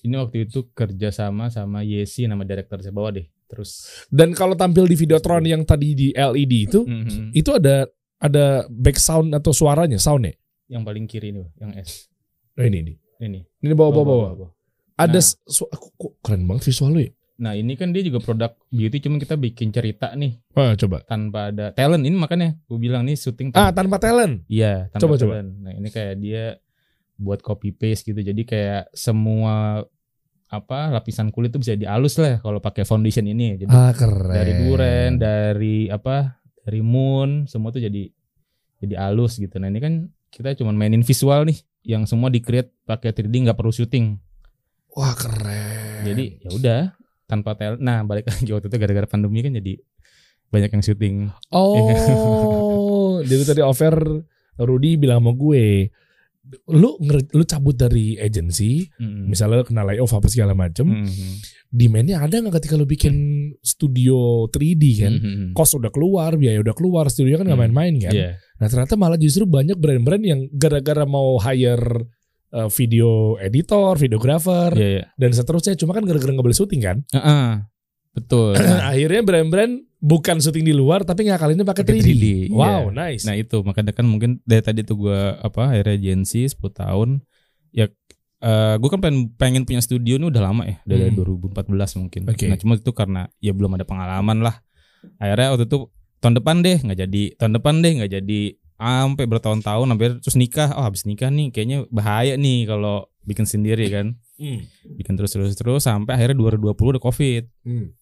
Ini waktu itu kerja sama sama Yesi nama direktur saya bawa deh. Terus Dan kalau tampil di Videotron yang tadi di LED itu, Mhm. itu ada ada back sound atau suaranya, soundnya. yang paling kiri nih, yang S. Nah, ini ini. Ini. Ini bawa bawa bawa. bawah. Ada Nah. kok- keren banget visual lu ya. Nah ini kan dia juga produk beauty, cuman kita bikin cerita nih Ah, coba. tanpa ada talent. Ini makanya gue bilang nih syuting Ah, tanpa, tanpa talent. iya tanpa coba, coba. talent. Nah ini kayak dia buat copy paste gitu. Jadi kayak semua apa lapisan kulit tuh bisa dialus lah kalau pakai foundation ini. Jadi Ah, keren. dari duren, dari apa, dari moon, semua tuh jadi jadi halus gitu. Nah ini kan kita cuman mainin visual nih, yang semua di create pakai 3D nggak perlu syuting. Wah, keren. Jadi ya udah tanpa tel. Nah balik lagi waktu itu gara-gara pandemi kan jadi banyak yang syuting. Oh, jadi tadi offer Rudy bilang sama gue, lu lu cabut dari agency, Mm. misalnya kena layoff apa segala macem, Mhm. demandnya ada nggak ketika lu bikin studio 3D kan? Mhm. Cost udah keluar, biaya udah keluar, studio kan nggak Hmm. main-main kan? Iya. Nah ternyata malah justru banyak brand-brand yang gara-gara mau hire uh, video editor, videographer, Iya, iya. dan seterusnya, cuma kan gara-gara nggak boleh syuting kan? Heeh. Betul. Nah, Akhirnya brand-brand bukan syuting di luar, tapi ngakalinnya pakai Pakai 3D. 3D, Wow, iya. nice. nah itu makanya kan mungkin dari tadi tuh gua apa akhirnya agensi 10 tahun ya eh gue kan pengen, pengen punya studio ini udah lama ya dari Hmm. 2014 mungkin. Oke. Nah cuma itu karena ya belum ada pengalaman lah. Akhirnya waktu itu tahun depan deh nggak jadi, tahun depan deh nggak jadi, sampai bertahun-tahun sampai terus nikah. Oh habis nikah nih kayaknya bahaya nih kalau bikin sendiri kan. Hmm. Bikin terus terus terus sampai akhirnya 2020 udah covid, Hmm.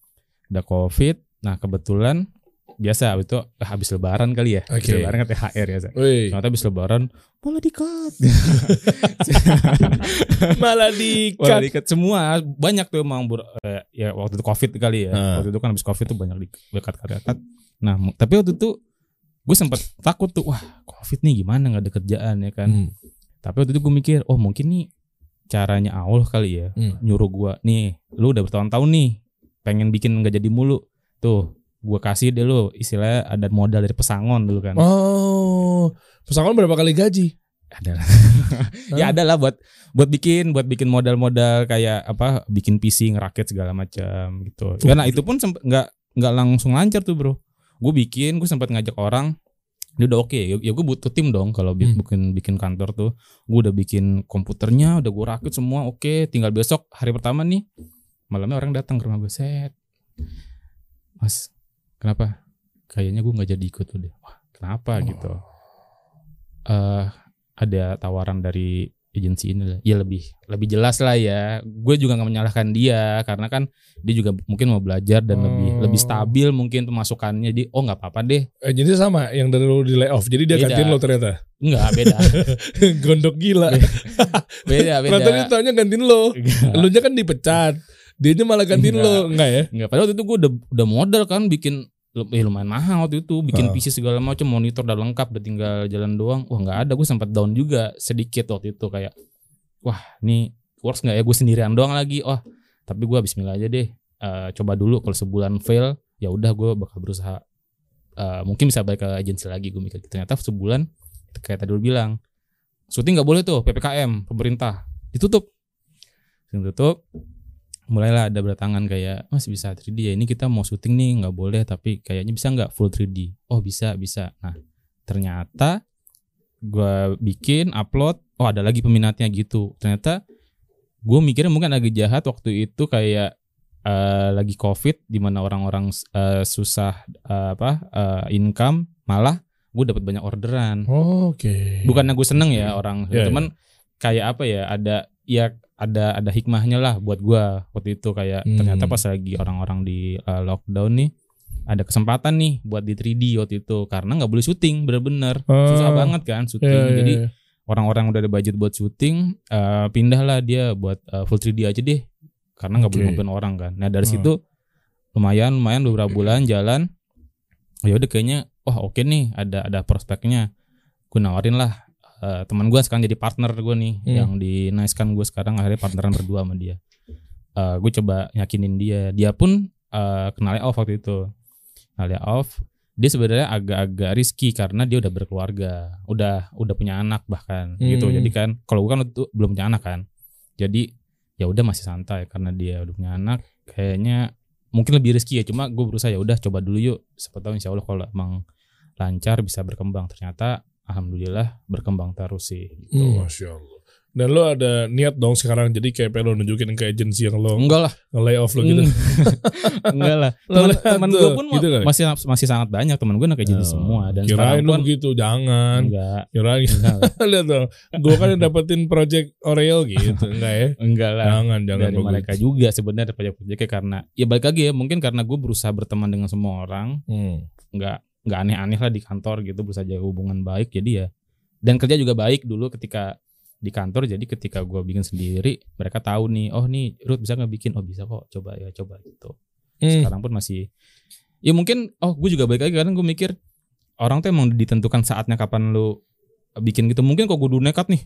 udah covid. Nah kebetulan biasa itu eh, habis lebaran kali ya. Habis Oke. Lebaran kan THR ya. Ternyata habis lebaran malah dikat. malah Malah dikat. dikat semua banyak tuh emang bur- eh, ya waktu itu covid kali ya. Ah. Waktu itu kan habis covid tuh banyak di dekat dekat. Nah tapi waktu itu gue sempet takut tuh wah covid nih gimana nggak ada kerjaan ya kan. Hmm. Tapi waktu itu gue mikir oh mungkin nih caranya Allah kali ya Hmm. nyuruh gue nih lu udah bertahun-tahun nih pengen bikin nggak jadi mulu tuh gue kasih deh lu istilahnya ada modal dari pesangon dulu kan Oh, pesangon berapa kali gaji? ada lah. ya ada lah buat buat bikin buat bikin modal-modal kayak apa bikin PC ngerakit segala macam gitu. Karena itu pun nggak nggak langsung lancar tuh bro. Gue bikin, gue sempat ngajak orang, dia udah oke. Ya, ya gue butuh tim dong kalau Hmm. bikin bikin kantor tuh. Gue udah bikin komputernya, udah gue rakit semua oke. Tinggal besok hari pertama nih malamnya orang datang ke rumah gue set. Mas, kenapa? Kayaknya gue nggak jadi ikut tuh deh. Wah, kenapa gitu? eh ada tawaran dari agensi ini lah. Ya lebih lebih jelas lah ya. Gue juga nggak menyalahkan dia karena kan dia juga mungkin mau belajar dan lebih Oh. lebih stabil mungkin pemasukannya. Jadi oh nggak apa-apa deh. Eh, jadi sama yang dari lu di layoff. Jadi dia Beda. gantiin lo ternyata. Enggak beda. Gondok gila. beda beda. Ternyata dia taunya gantiin lo. Lu nya kan dipecat. Dia malah gantiin Enggak. lo. Enggak ya? Enggak, padahal waktu itu gue udah udah modal kan bikin eh, lumayan mahal waktu itu bikin Ah. PC segala macam monitor udah lengkap udah tinggal jalan doang. Wah nggak ada gue sempat down juga sedikit waktu itu kayak wah nih works nggak ya? Gue sendirian doang lagi. Wah tapi gue Bismillah aja deh. Eh, coba dulu kalau sebulan fail ya udah gue bakal berusaha. Eh, mungkin bisa balik ke agensi lagi gue mikir gitu. ternyata sebulan kayak tadi lu bilang syuting nggak boleh tuh ppkm pemerintah ditutup. Ditutup mulailah ada berdatangan kayak mas bisa 3D ya? Ini kita mau syuting nih nggak boleh tapi kayaknya bisa nggak full 3D oh bisa bisa. Nah ternyata gua bikin upload oh ada lagi peminatnya gitu. Ternyata gue mikirnya mungkin agak jahat waktu itu kayak eh, lagi covid di mana orang-orang eh, susah eh, apa eh, income malah gue dapat banyak orderan. Oke. bukannya gue seneng ya orang Iya, cuman kayak apa ya ada ya ada ada hikmahnya lah buat gua waktu itu kayak Hmm. ternyata pas lagi orang-orang di uh, lockdown nih ada kesempatan nih buat di 3D waktu itu karena nggak boleh syuting bener-bener susah Ah. banget kan syuting Iya, iya, jadi iya. orang-orang udah ada budget buat syuting uh, pindahlah dia buat uh, full 3D aja deh karena nggak boleh Oke. ngumpulin orang kan nah dari Hmm. situ lumayan lumayan beberapa bulan jalan oh ya udah kayaknya wah oke nih ada ada prospeknya gue nawarin lah eh, teman gue sekarang jadi partner gue nih Hmm. yang di nice kan gue sekarang akhirnya partneran berdua sama dia. Eh gue coba yakinin dia. Dia pun eh, kenal off waktu itu. Kenal off dia sebenarnya agak-agak risky karena dia udah berkeluarga udah udah punya anak bahkan gitu. Hmm. jadi kan kalau gue kan belum punya anak kan. Jadi ya udah masih santai karena dia udah punya anak. Kayaknya mungkin lebih risky ya. Cuma gue berusaha ya udah coba dulu yuk. Siapa tahu insya Allah kalau emang lancar bisa berkembang. Ternyata alhamdulillah berkembang terus sih gitu. Hmm, Masya Allah. Dan lo ada niat dong sekarang jadi kayak pengen lo nunjukin ke agensi yang lo enggak lah nge-lay off lo gitu. enggak lah tuh, gue pun gitu kali? masih masih sangat banyak teman gue anak agensi Oh, semua dan Kirain lo begitu, jangan. enggak Kirain enggak lihat dong. Gue kan yang dapetin project Oreo gitu, enggak ya? enggak lah Jangan, jangan dari bagus. mereka juga sebenarnya proyek-proyeknya karena ya balik lagi ya mungkin karena gue berusaha berteman dengan semua orang Hmm. nggak nggak aneh-aneh lah di kantor gitu berusaha jaga hubungan baik jadi ya dan kerja juga baik dulu ketika di kantor jadi ketika gue bikin sendiri mereka tahu nih oh nih Ruth bisa nggak bikin oh bisa kok coba ya coba gitu Hmm. sekarang pun masih ya mungkin oh gue juga baik lagi karena gue mikir orang tuh emang ditentukan saatnya kapan lu bikin gitu mungkin kok gue dulu nekat nih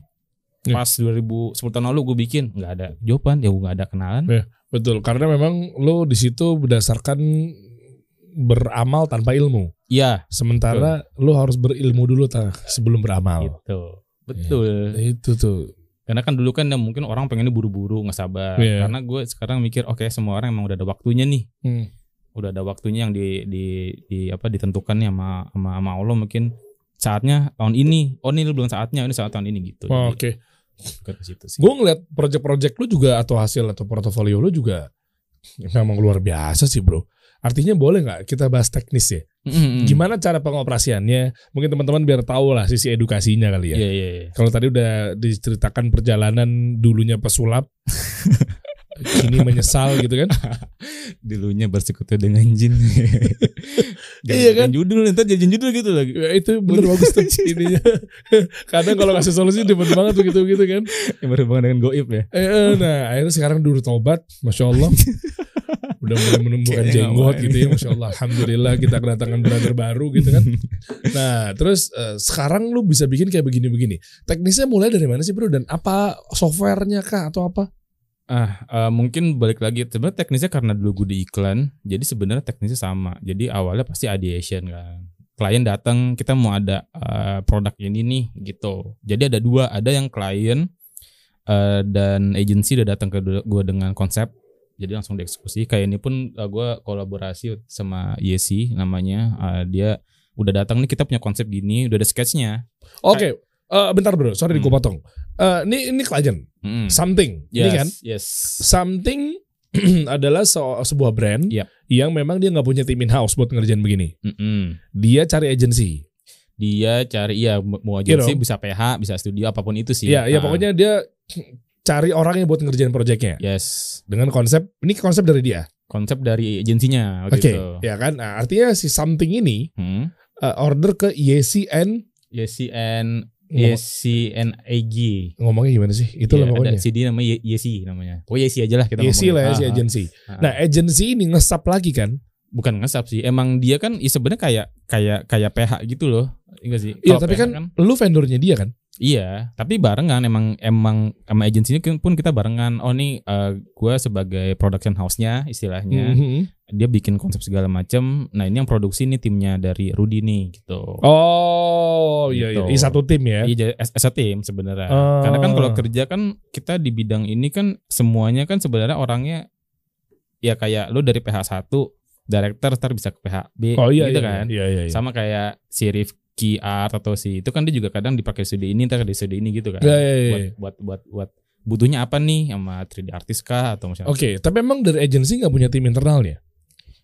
Ya. pas 2010 tahun lalu gue bikin nggak ada jawaban ya gue nggak ada kenalan Ya. Betul, karena memang lo di situ berdasarkan beramal tanpa ilmu. iya Sementara lo harus berilmu dulu ta, sebelum beramal. gitu betul Itu tuh. Karena kan dulu kan ya mungkin orang pengennya buru-buru nggak sabar. Iya. Karena gue sekarang mikir oke semua orang emang udah ada waktunya nih. Hmm. Udah ada waktunya yang di di, di apa ditentukan nih sama sama sama Allah mungkin saatnya tahun ini. Oh ini belum saatnya, ini saat tahun ini gitu. Oh, Oke. sih. Gue ngeliat project-project lu juga atau hasil atau portofolio lu juga memang luar biasa sih bro. Artinya boleh nggak kita bahas teknis ya? Mm-mm. Gimana cara pengoperasiannya? Mungkin teman-teman biar tahu lah sisi edukasinya kali ya. Iya iya iya. Kalau tadi udah diceritakan perjalanan dulunya pesulap, kini menyesal gitu kan? Dulunya bersekutu dengan jin. Iya kan? Judul ntar jadi judul gitu lagi. Ya, itu bener bagus tuh ininya. Kadang kalau kasih solusi demen banget begitu gitu kan. Yang berhubungan dengan goib ya. Eh, eh, nah akhirnya sekarang dulu tobat, masya Allah. Udah mulai menumbuhkan jenggot gitu ya, masya Allah. Alhamdulillah kita kedatangan brother baru gitu kan. Nah terus eh, sekarang lu bisa bikin kayak begini-begini. Teknisnya mulai dari mana sih bro? Dan apa softwarenya kah atau apa? Ah, eh, mungkin balik lagi sebenarnya teknisnya karena dulu gue di iklan, jadi sebenarnya teknisnya sama. Jadi awalnya pasti ideation kan. klien datang kita mau ada eh, produk ini nih gitu. Jadi ada dua, ada yang klien eh, dan agency udah datang ke gue dengan konsep. Jadi langsung dieksekusi. Kayak ini pun eh, gue kolaborasi sama Yesi namanya. Eh, dia udah datang nih kita punya konsep gini, udah ada sketchnya. Oke, eh, bentar bro, sorry Hmm. gue potong. Eh, ini ini klien, Mm. something, Yes, ini kan? yes. Something adalah se- sebuah brand Yap. yang memang dia nggak punya tim in house buat ngerjain begini. Mm-mm. Dia cari agency. Dia cari iya mau agency dong. bisa PH, bisa studio apa pun itu sih. Iya, ya pokoknya dia cari orang yang buat ngerjain proyeknya yes. dengan konsep ini konsep dari dia. Konsep dari agensinya Oke, waktu itu. ya kan? Nah, artinya si something ini Hmm. eh, order ke YCN Yesi and Ngomong- Yesi and AG. ngomongnya gimana sih? Itu lah Iya, pokoknya. Ada CD namanya Yesi namanya. Oh Yesi aja lah kita YC ngomongin. lah ya Ah, si ah. agency. Ah. Nah, agency ini ngesap lagi kan? bukan ngesap sih. Emang dia kan ya sebenarnya kayak kayak kayak PH gitu loh. Enggak sih? Iya, tapi PH kan, lu vendornya dia kan? Iya, tapi barengan emang emang sama agensinya pun kita barengan. Oh nih eh, gua sebagai production house-nya istilahnya. Mhm. Dia bikin konsep segala macam. Nah, ini yang produksi nih timnya dari Rudy nih gitu. Oh, iya iya. Gitu. Ini satu tim ya. Iya, a team sebenarnya. Ah. Karena kan kalau kerja kan kita di bidang ini kan semuanya kan sebenarnya orangnya ya kayak lu dari PH 1 director ntar bisa ke PH B Oh iya gitu iya, kan. Iya iya iya. Sama kayak si Rifki Art atau si itu kan dia juga kadang dipakai studi ini ntar di studi ini gitu kan. Iya, iya, iya. Buat buat buat buat butuhnya apa nih sama 3D artis kah atau misalnya Oke, tapi emang dari agency nggak punya tim internalnya?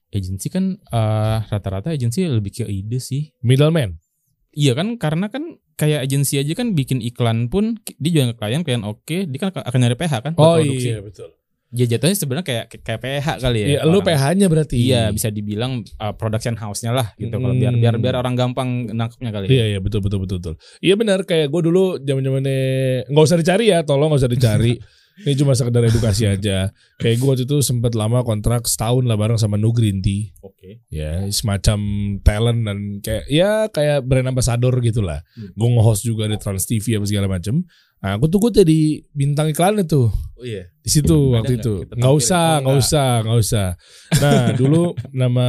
agensi kan eh, rata-rata agensi lebih ke ide sih. Middleman. Iya kan karena kan kayak agensi aja kan bikin iklan pun dia juga ke klien klien oke dia kan akan nyari PH kan Oh produksi. iya betul. Ya jatuhnya sebenarnya kayak kayak PH kali ya. Iya, lu. PH-nya berarti. Iya bisa dibilang uh, production house-nya lah gitu kalau biar Hmm. biar biar orang gampang nangkepnya kali. Iya iya betul betul betul betul. Iya benar kayak gue dulu zaman zamannya nggak usah dicari ya, tolong nggak usah dicari. Ini cuma sekedar edukasi aja. Kayak gue waktu itu sempat lama kontrak setahun lah bareng sama No Green Tea. Oke. Ya semacam talent dan kayak ya kayak brand ambassador gitulah. Hmm. Gue nge-host juga di Trans TV apa segala macem. Nah, aku tuh gue jadi bintang iklan itu Oh iya. di situ Ada waktu itu. Nggak usah, Oh, nggak usah, nggak usah. Nah dulu nama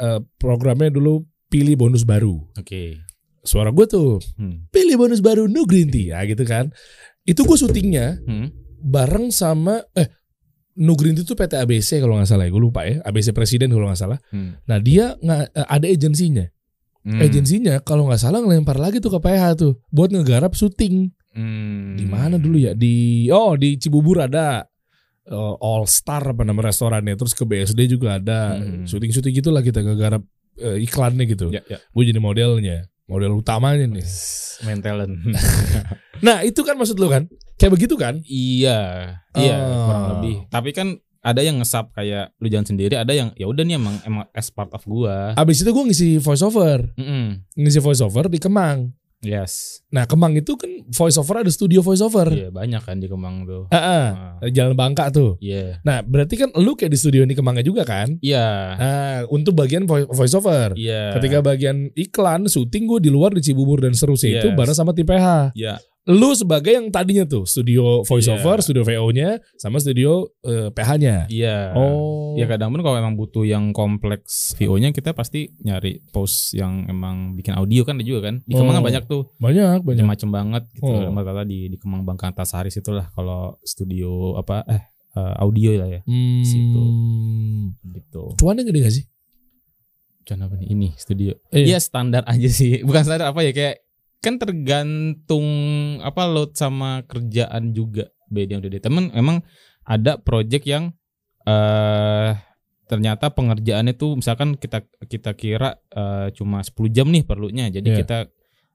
eh, programnya dulu pilih bonus baru. Oke. Suara gue tuh Hmm. pilih bonus baru Green Tea ya gitu kan. Itu gue syutingnya Hmm. Bareng sama eh Tea itu PT ABC kalau nggak salah ya, gue lupa ya. ABC Presiden kalau nggak salah. Hmm. Nah dia nggak eh, ada agensinya. Hmm. Agensinya kalau nggak salah ngelempar lagi tuh ke PH tuh buat ngegarap syuting. Hmm. Di mana dulu ya? Di oh di Cibubur ada eh, All Star apa nama restorannya. Terus ke BSD juga ada Hmm. syuting-syuting gitulah kita ngegarap eh, iklannya gitu. Ya, ya. Gue jadi modelnya, model utamanya nih. Main talent. Nah itu kan maksud lu kan? Kayak begitu kan? iya. Iya, Oh. kurang lebih. Tapi kan ada yang ngesap kayak lu jangan sendiri, ada yang ya udah nih emang emang as part of gua. Abis itu gue ngisi voice over, Mm-mm. ngisi voice over di Kemang. Yes. Nah Kemang itu kan voice over ada studio voice over. Iya, banyak kan di Kemang tuh. Ah, ah. Ah. Jalan Bangka tuh. Iya. Nah berarti kan lu kayak di studio ini Kemangnya juga kan? Iya. Nah untuk bagian vo- voice over. Iya. Ketika bagian iklan syuting gue di luar di Cibubur dan seterusnya itu Yes. bareng sama tim PH. Iya. Lu sebagai yang tadinya tuh studio voice Iya. over, studio VO-nya sama studio eh, PH-nya. Iya. Oh. Ya kadang pun kalau emang butuh yang kompleks VO-nya kita pasti nyari post yang emang bikin audio kan ada juga kan. Di Kemang Oh. kan banyak tuh. banyak banyak. Macam-macam banget gitu. Oh. Di di Kemang Bangka Antasari situlah kalau studio apa eh eh, audio lah ya Hmm. Situ. gitu. Cuannya gede gak sih? Contoh apa nih ini studio. Iya. Iya standar aja sih. Bukan standar apa ya kayak kan tergantung apa load sama kerjaan juga. Beda yang udah temen emang ada project yang eh ternyata pengerjaannya tuh misalkan kita kita kira eh, cuma 10 jam nih perlunya. Jadi Iya. kita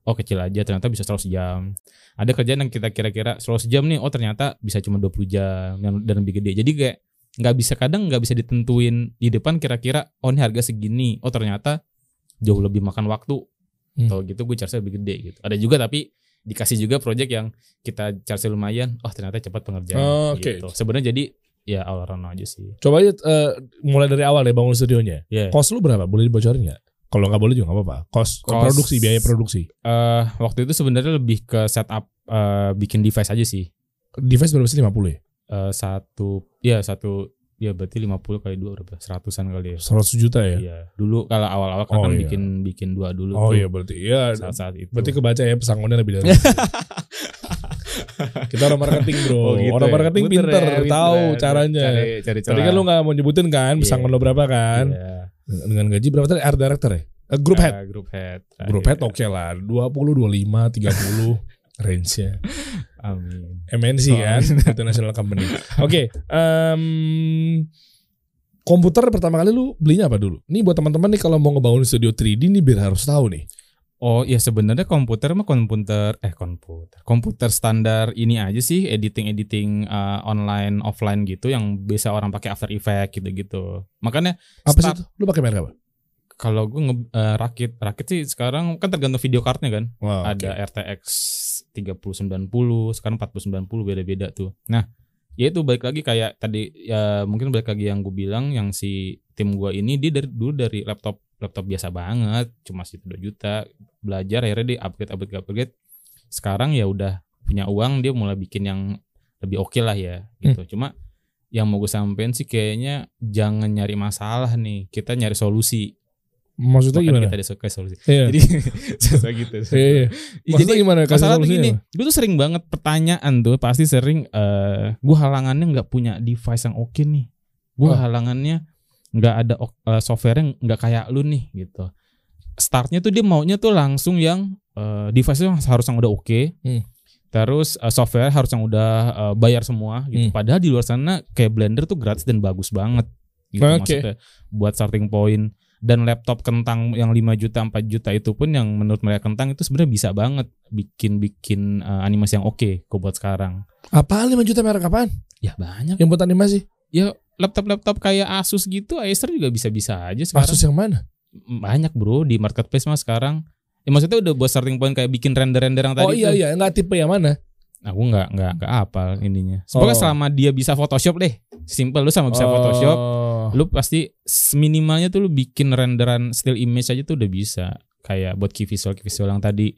oh kecil aja ternyata bisa 100 jam. Ada kerjaan yang kita kira-kira 100 jam nih oh ternyata bisa cuma 20 jam dan, dan lebih gede. Jadi kayak nggak bisa kadang nggak bisa ditentuin di depan kira-kira oh ini harga segini. Oh ternyata jauh lebih makan waktu Hmm. atau gitu gue charge lebih gede gitu ada juga tapi dikasih juga project yang kita charge lumayan oh ternyata cepat pengerjaan Oh, oke. gitu sebenarnya jadi ya all around aja sih Coba aja eh, mulai dari awal ya bangun studionya. ya Kos lu berapa? Boleh dibocorin nggak? Kalau nggak boleh juga nggak apa-apa. Kos, Kos- produksi, biaya produksi. eh waktu itu sebenarnya lebih ke setup eh, bikin device aja sih Device berapa sih 50 ya? Satu ya satu ya berarti 50 kali dua berapa? Seratusan kali ya. 100 juta ya? Iya. Dulu kalau awal-awal kan, Oh, kan iya. bikin bikin dua dulu Oh tuh. iya berarti ya Saat-saat itu. berarti kebaca ya pesangonnya lebih dari. Kita orang marketing bro, Oh, gitu orang ya. marketing Pinter pinter, ya, pinter tahu ya. caranya. Cari, cari Tadi kan lu nggak mau nyebutin kan pesangon lo berapa kan? Iya. Dengan gaji berapa tadi? Art director ya? Eh, group head. Ah, Group head. Group head oke lah, 20, 25, 30 range-nya. Amin. MNC Oh. kan, international company. Oke, em, komputer pertama kali lu belinya apa dulu? Nih buat teman-teman nih kalau mau ngebangun studio 3D nih biar harus tahu nih. Oh ya sebenarnya komputer mah komputer eh komputer komputer standar ini aja sih editing editing uh, online offline gitu yang biasa orang pakai After Effects gitu gitu makanya Apa sih Start- itu? Lu pakai merek apa? kalau gue nge eh, rakit rakit sih sekarang kan tergantung video cardnya kan Wah, ada RTX 3090 sekarang 4090 beda-beda tuh. Nah ya itu balik lagi kayak tadi ya mungkin balik lagi yang gue bilang yang si tim gue ini dia dari dulu dari laptop laptop biasa banget cuma situ 2 juta belajar akhirnya dia upgrade upgrade upgrade. Sekarang ya udah punya uang dia mulai bikin yang lebih oke lah ya gitu. Cuma yang mau gue sampein sih kayaknya jangan nyari masalah nih kita nyari solusi Maksudnya Makanya gimana? kita ada suka solusi Iya. jadi susah gitu Iya, iya. jadi Maksudnya gimana? Kasih masalah solusinya gini, gue tuh sering banget pertanyaan tuh pasti sering eh gue halangannya nggak punya device yang oke nih. Gue Oh. halangannya nggak ada software yang nggak kayak lu nih gitu. Startnya tuh dia maunya tuh langsung yang eh, device itu harus yang udah oke. Hmm. Terus eh, software harus yang udah eh, bayar semua gitu. Hmm. Padahal di luar sana kayak Blender tuh gratis dan bagus banget. Gitu Oke. maksudnya buat starting point dan laptop kentang yang 5 juta 4 juta itu pun yang menurut mereka kentang itu sebenarnya bisa banget bikin bikin eh, animasi yang oke kok buat sekarang. Apaan 5 juta merek apaan? Ya banyak. Yang buat animasi? Ya laptop-laptop kayak Asus gitu, Acer juga bisa-bisa aja sekarang. Asus yang mana? Banyak bro di marketplace mah sekarang. Ya maksudnya udah buat starting point kayak bikin render-render yang tadi Oh iya tuh. iya, enggak tipe yang mana? Aku nggak nggak nggak apal ininya. Pokoknya Oh. selama dia bisa Photoshop deh. Simple lu sama bisa Photoshop, Oh. lu pasti minimalnya tuh lu bikin renderan still image aja tuh udah bisa. Kayak buat key visual key visual yang tadi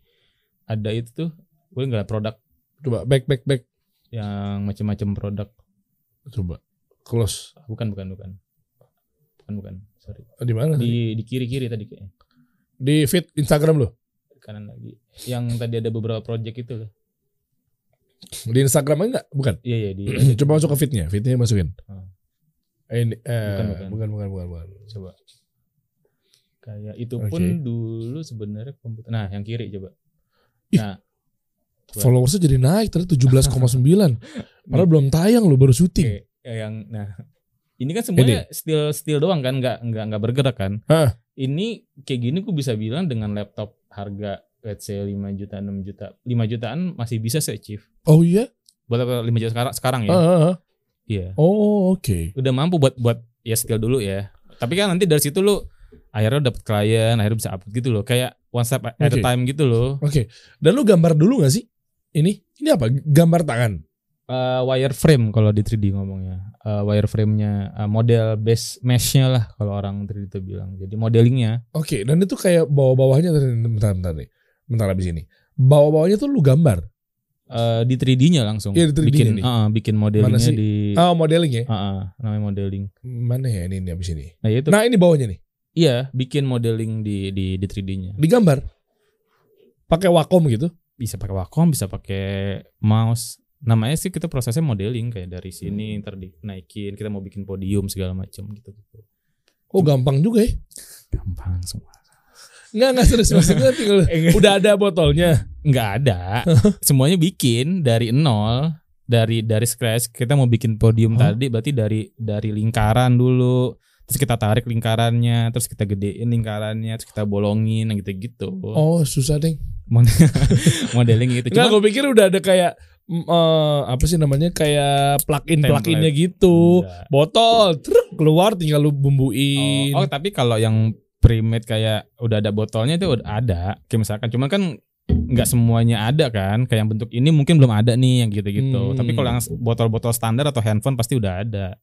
ada itu tuh, gue nggak produk Coba back back back. yang macam-macam produk. Coba close. Bukan bukan bukan. Bukan bukan. Sorry. Di mana? Di, Di di kiri kiri tadi kayaknya. di feed Instagram lu. Kanan lagi. Yang tadi ada beberapa project itu loh. Di Instagram enggak? Bukan. Iya iya di. Coba masuk ke feednya, feednya masukin. Hmm. Eh, ini, eh, Bukan, bukan, bukan. bukan, bukan, bukan, coba. Kayak itu pun dulu sebenarnya komputer. Nah, yang kiri coba. Ih. Nah. Followersnya jadi naik tadi 17,9. Padahal belum tayang lo baru syuting. Oke, ya yang nah ini kan semuanya still still doang kan nggak nggak nggak bergerak kan. Hah. Ini kayak gini gue bisa bilang dengan laptop harga let's say 5 juta 6 juta 5 jutaan masih bisa sih achieve. Oh iya? Buat apa 5 juta sekarang sekarang ya? Ah, ah, ah. Iya. Oh oke. Udah mampu buat buat ya skill dulu ya. Tapi kan nanti dari situ lu akhirnya dapet klien, akhirnya bisa upload gitu loh. Kayak one step at a Oke. time gitu loh. Oke. Dan lu gambar dulu gak sih? Ini? Ini apa? Gambar tangan. Eh, wireframe kalau di 3D ngomongnya. Eh, wireframe-nya eh, model base mesh-nya lah kalau orang 3D itu bilang. Jadi modelingnya Oke. Dan itu kayak bawah-bawahnya. Bentar, bentar nih. Bentar abis ini. Bawah-bawahnya tuh lu gambar. Eh, di 3D-nya langsung. Iya, di 3D-nya bikin nih. eh, bikin modelingnya di Oh modeling ya? eh, eh, namanya modeling. Mana ya ini, ini abis ini? Nah, itu Nah ini bawahnya nih. iya, bikin modeling di di di 3D-nya. Digambar. Pakai Wacom gitu. Bisa pakai Wacom, bisa pakai mouse. Namanya sih kita prosesnya modeling kayak dari sini Hmm. ntar dinaikin, kita mau bikin podium segala macam gitu gitu. Oh gampang juga ya. Gampang semua. Enggak, enggak serius. Maksudnya tinggal udah ada botolnya. nggak ada semuanya bikin dari nol dari dari scratch kita mau bikin podium Oh. tadi berarti dari dari lingkaran dulu terus kita tarik lingkarannya terus kita gedein lingkarannya terus kita bolongin gitu gitu Oh susah deh. modeling gitu Enggak, cuma gue pikir udah ada kayak eh, apa sih namanya kayak plug-in plug-innya gitu. Enggak. Botol, truk keluar tinggal lu bumbuin. oh, oh, tapi kalau yang pre-made kayak udah ada botolnya itu udah ada kayak misalkan cuman kan nggak semuanya ada kan kayak yang bentuk ini mungkin belum ada nih yang gitu-gitu Hmm. tapi kalau yang botol-botol standar atau handphone pasti udah ada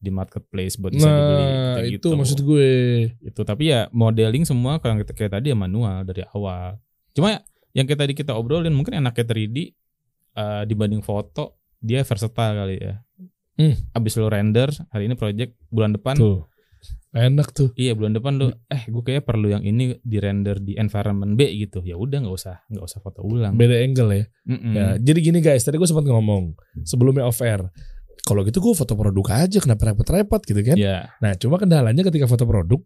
di marketplace buat bisa dibeli nah, kayak itu gitu. maksud gue. itu tapi ya modeling semua kalau kita kayak tadi ya manual dari awal cuma yang kita tadi kita obrolin mungkin enaknya 3D eh, dibanding foto dia versatile kali ya Hmm. Abis lu render hari ini project bulan depan Tuh. Enak tuh. Iya bulan depan lu eh gue kayak perlu yang ini di render di environment B gitu. Ya udah nggak usah nggak usah foto ulang. Beda angle ya. Mm-mm. Ya, jadi gini guys, tadi gue sempat ngomong sebelumnya off air. Kalau gitu gue foto produk aja, kenapa repot-repot gitu kan? Ya, Nah, cuma kendalanya ketika foto produk,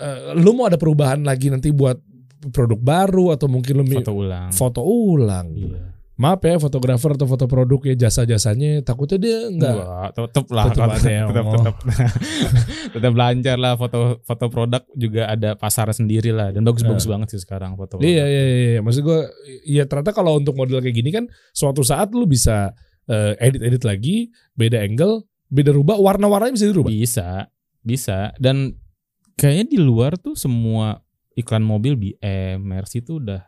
eh, lu mau ada perubahan lagi nanti buat produk baru atau mungkin lu foto ulang. foto ulang. Iya. Maaf ya fotografer atau foto produk ya jasa-jasanya takutnya dia enggak. Tetep lah Tetep ada ya, tetep, tetep, tetep lancar lah foto foto produk juga ada pasar sendiri lah dan bagus-bagus banget sih sekarang foto. Iya, produk. iya, iya, iya. Maksud gue, ya ternyata kalau untuk model kayak gini kan, suatu saat lu bisa eh, edit-edit lagi, beda angle, beda rubah, warna-warnanya bisa dirubah. Bisa, bisa dan kayaknya di luar tuh semua iklan mobil BM, Mercy tuh udah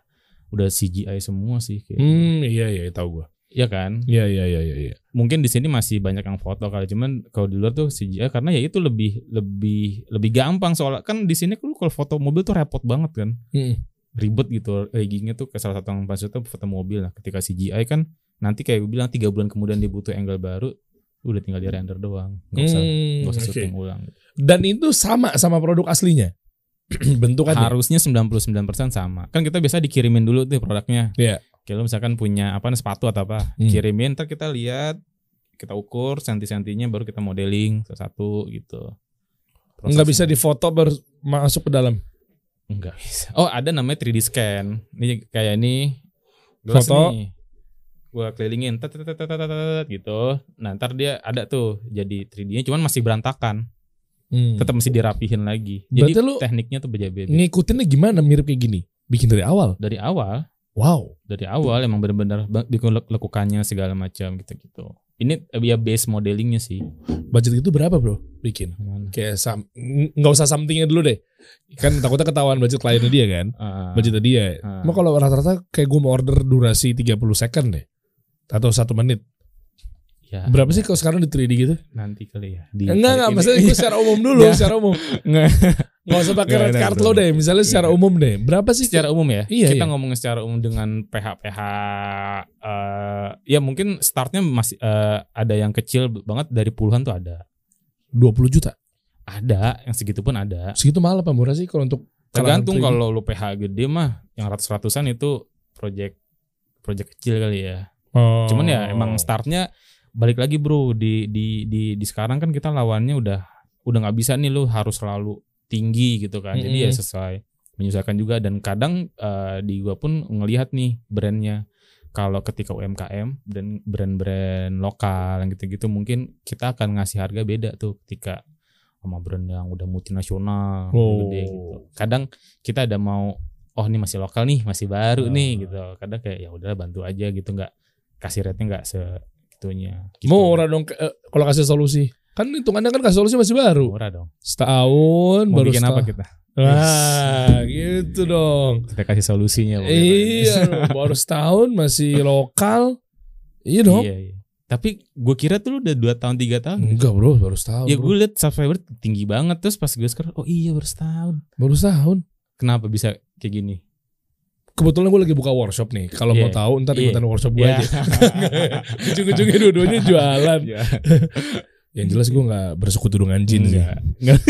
udah CGI semua sih kayak. Hmm, iya, iya, tahu gue. Iya kan? Iya, iya, iya, iya. iya. Mungkin di sini masih banyak yang foto kali cuman kalau di luar tuh CGI karena ya itu lebih lebih lebih gampang soalnya kan di sini lu kalau foto mobil tuh repot banget kan. Hmm. ribet gitu riggingnya tuh ke salah satu yang pas itu foto mobil nah ketika CGI kan nanti kayak gue bilang tiga bulan kemudian dia butuh angle baru udah tinggal di render doang nggak usah Hmm, nggak usah oke. syuting ulang Dan itu sama sama produk aslinya. Bentukannya. harusnya 99% sama kan kita biasa dikirimin dulu tuh produknya Iya. kayak lu misalkan punya apa nih, sepatu atau apa Hmm. kirimin ntar kita lihat kita ukur senti-sentinya baru kita modeling satu gitu Nggak bisa Prosesnya. difoto baru masuk ke dalam. Enggak bisa. Oh, ada namanya 3D scan. Ini kayak ini Foto. nih. Gua kelilingin tet, tet, tet, tet, gitu. Nah, ntar dia ada tuh jadi 3D-nya cuman masih berantakan. Hmm. Tetap mesti dirapihin lagi. Jadi Berarti lu- tekniknya tuh beda-beda. Ngikutinnya gimana mirip kayak gini? Bikin dari awal. Dari awal, Wow. dari awal emang benar-benar bikin lek- lekukannya segala macam gitu-gitu. Ini eh, ya base modelingnya sih. Budget itu berapa bro? Bikin. Gimana? Kayak sam ng- nggak usah somethingnya dulu deh. Kan takutnya ketahuan budget kliennya dia kan. Ah, Budgetnya dia. Ah. Mau kalau rata-rata kayak gue mau order durasi 30 second deh. Atau satu menit. Ya, Berapa sih kalau sekarang di 3D gitu? nanti kali ya. Di enggak enggak, maksudnya gue secara umum dulu, Ya. secara umum. Enggak. Nggak usah pakai red card lo deh, misalnya secara umum deh. Berapa sih? secara umum ya Iya, kita iya. ngomongin secara umum dengan PH PH eh ya mungkin startnya masih eh, ada yang kecil banget dari puluhan tuh ada 20 juta. ada yang segitu pun ada Segitu mahal apa murah sih kalau untuk tergantung 3D? kalau lu PH gede mah yang ratus ratusan itu project project kecil kali ya Oh. cuman ya emang startnya balik lagi bro di di di di sekarang kan kita lawannya udah udah nggak bisa nih lu harus selalu tinggi gitu kan. Jadi ya sesuai menyesuaikan juga. Dan kadang eh, di gua pun ngelihat nih brandnya. Kalau ketika UMKM dan brand-brand lokal yang gitu-gitu mungkin kita akan ngasih harga beda tuh ketika sama brand yang udah multinasional Oh. gede gitu. Kadang kita ada mau oh ini masih lokal nih masih baru Ah. nih gitu. Kadang kayak ya udah bantu aja gitu. Nggak kasih rate-nya nggak segitunya gitu. Murah dong eh, kalau kasih solusi. Kan hitungannya kan kasih solusi masih baru. murah dong Setahun mau baru bikin apa setahun. kita Wah, gitu dong. kita kasih solusinya. Iya, baru setahun masih lokal. Iya dong. iya, iya. tapi gue kira tuh lu udah 2 tahun 3 tahun Enggak bro, baru setahun. ya gue liat subscriber tinggi banget terus pas gue sekarang oh iya baru setahun Baru setahun. kenapa bisa kayak gini Kebetulan gue lagi buka workshop nih. Kalau Iya. mau tahu ntar Iya. ikutan workshop gue Iya. aja. Ujung-ujungnya dua-duanya jualan. Iya. Yang jelas gue nggak bersekutu dengan jin sih. Enggak.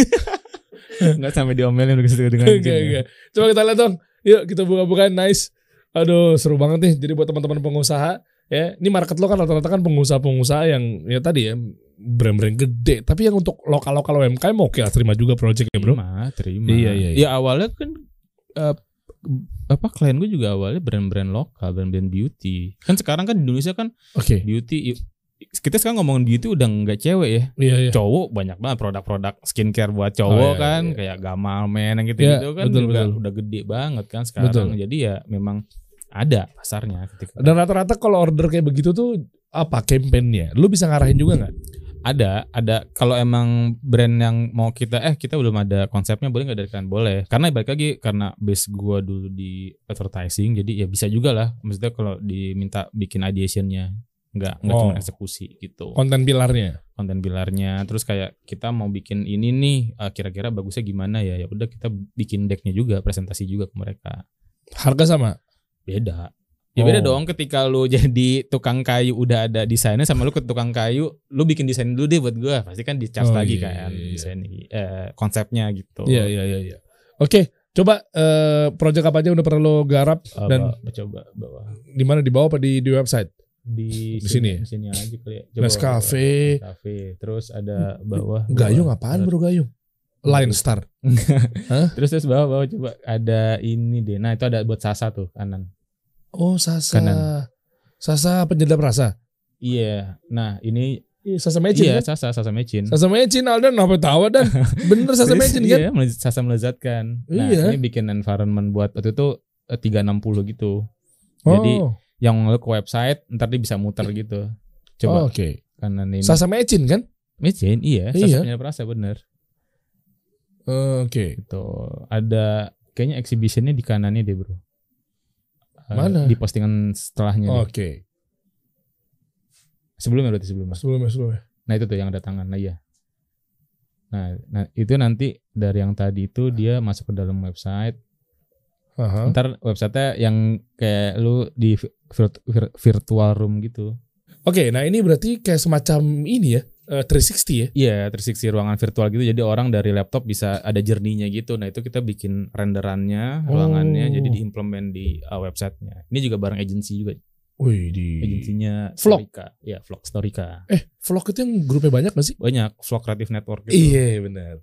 Enggak sampai diomelin udah gitu dengan Enggak, enggak. Coba kita lihat dong. Yuk kita buka-bukaan nice. Aduh seru banget nih. Jadi buat teman-teman pengusaha ya, ini market lo kan rata-rata kan pengusaha-pengusaha yang ya tadi ya brand-brand gede. Tapi yang untuk lokal-lokal UMKM oke lah terima juga project ya bro. Terima, terima. Iya, iya, iya. Ya awalnya kan eh, apa klien gue juga awalnya brand-brand lokal, brand-brand beauty. Kan sekarang kan di Indonesia kan Oke. beauty kita sekarang ngomongin beauty udah nggak cewek ya. Iya iya. Cowok banyak banget produk-produk skincare buat cowok Oh, iya, kan iya. kayak Gamal Men yang gitu-gitu Iya, kan betul, juga betul. udah gede banget kan sekarang. Betul. Jadi ya memang ada pasarnya ketika Dan rata-rata kalau order kayak begitu tuh apa campaignnya? Lu bisa ngarahin juga nggak? Ada ada. Kalau emang brand yang mau kita eh kita belum ada konsepnya boleh nggak dari kalian? Boleh. Karena balik lagi karena base gua dulu di advertising jadi ya bisa juga lah. Maksudnya kalau diminta bikin ideationnya nggak nggak Oh. cuma eksekusi gitu. Konten pilarnya. konten pilarnya. Terus kayak kita mau bikin ini nih eh, kira-kira bagusnya gimana ya? Ya udah kita bikin decknya juga presentasi juga ke mereka. Harga sama. beda Ya beda Oh. dong ketika lu jadi tukang kayu udah ada desainnya sama lu ke tukang kayu, lu bikin desain dulu deh buat gua. Pasti kan di charge Oh, lagi iya, kan iya, iya. desain eh, konsepnya gitu. Iya iya iya iya. Oke, coba eh project apa aja udah pernah lo garap Eh, dan ba- coba bawah di mana di bawah apa di di website? di, Di sini ya? Di sini aja kali ya. Nescafe. bawah. Nescafe. Terus ada bawah. Gayung bawah. apaan bro gayung? Line Star. Terus terus bawah bawah coba ada ini deh. Nah, itu ada buat Sasa tuh kanan. Oh Sasa. Kanan. Sasa penyedap rasa. Iya. Nah, ini Iya, Sasa Mecin iya kan? Sasa Sasa Mecin. Sasa Mecin Aldan apa tahu dan bener Sasa Terus, Mecin kan? Iya, Sasa melezatkan. Nah, Iya. ini bikin environment buat waktu itu eh, 360 gitu. Jadi oh, yang lu ke website ntar dia bisa muter gitu. oh, Coba oke. kanan ini. Sasa Mecin kan? Mecin, iya, Iya. Sasa punya perasa bener. Oh, Oke. Gitu. Ada kayaknya exhibitionnya di kanannya deh, Bro. Eh, Mana? Di postingan setelahnya. Oke. Sebelumnya berarti sebelumnya. Sebelumnya sebelumnya. Nah, itu tuh yang ada tangan. Nah, iya. Nah, nah, itu nanti dari yang tadi itu dia masuk ke dalam website. Aha. Ntar websitenya yang kayak lu di vi- vir- vir- virtual room gitu. Oke, nah ini berarti kayak semacam ini ya, eh, 360 ya. Iya, 360 ruangan virtual gitu. Jadi orang dari laptop bisa ada journey-nya gitu. Nah, itu kita bikin renderannya, ruangannya Oh. jadi diimplement di uh, websitenya. Ini juga bareng agency juga. Wih di Agensinya Vlog. Storika. Iya, Vlog Storika. eh vlog itu yang grupnya banyak gak sih? Banyak Vlog Creative Network gitu. Iya benar.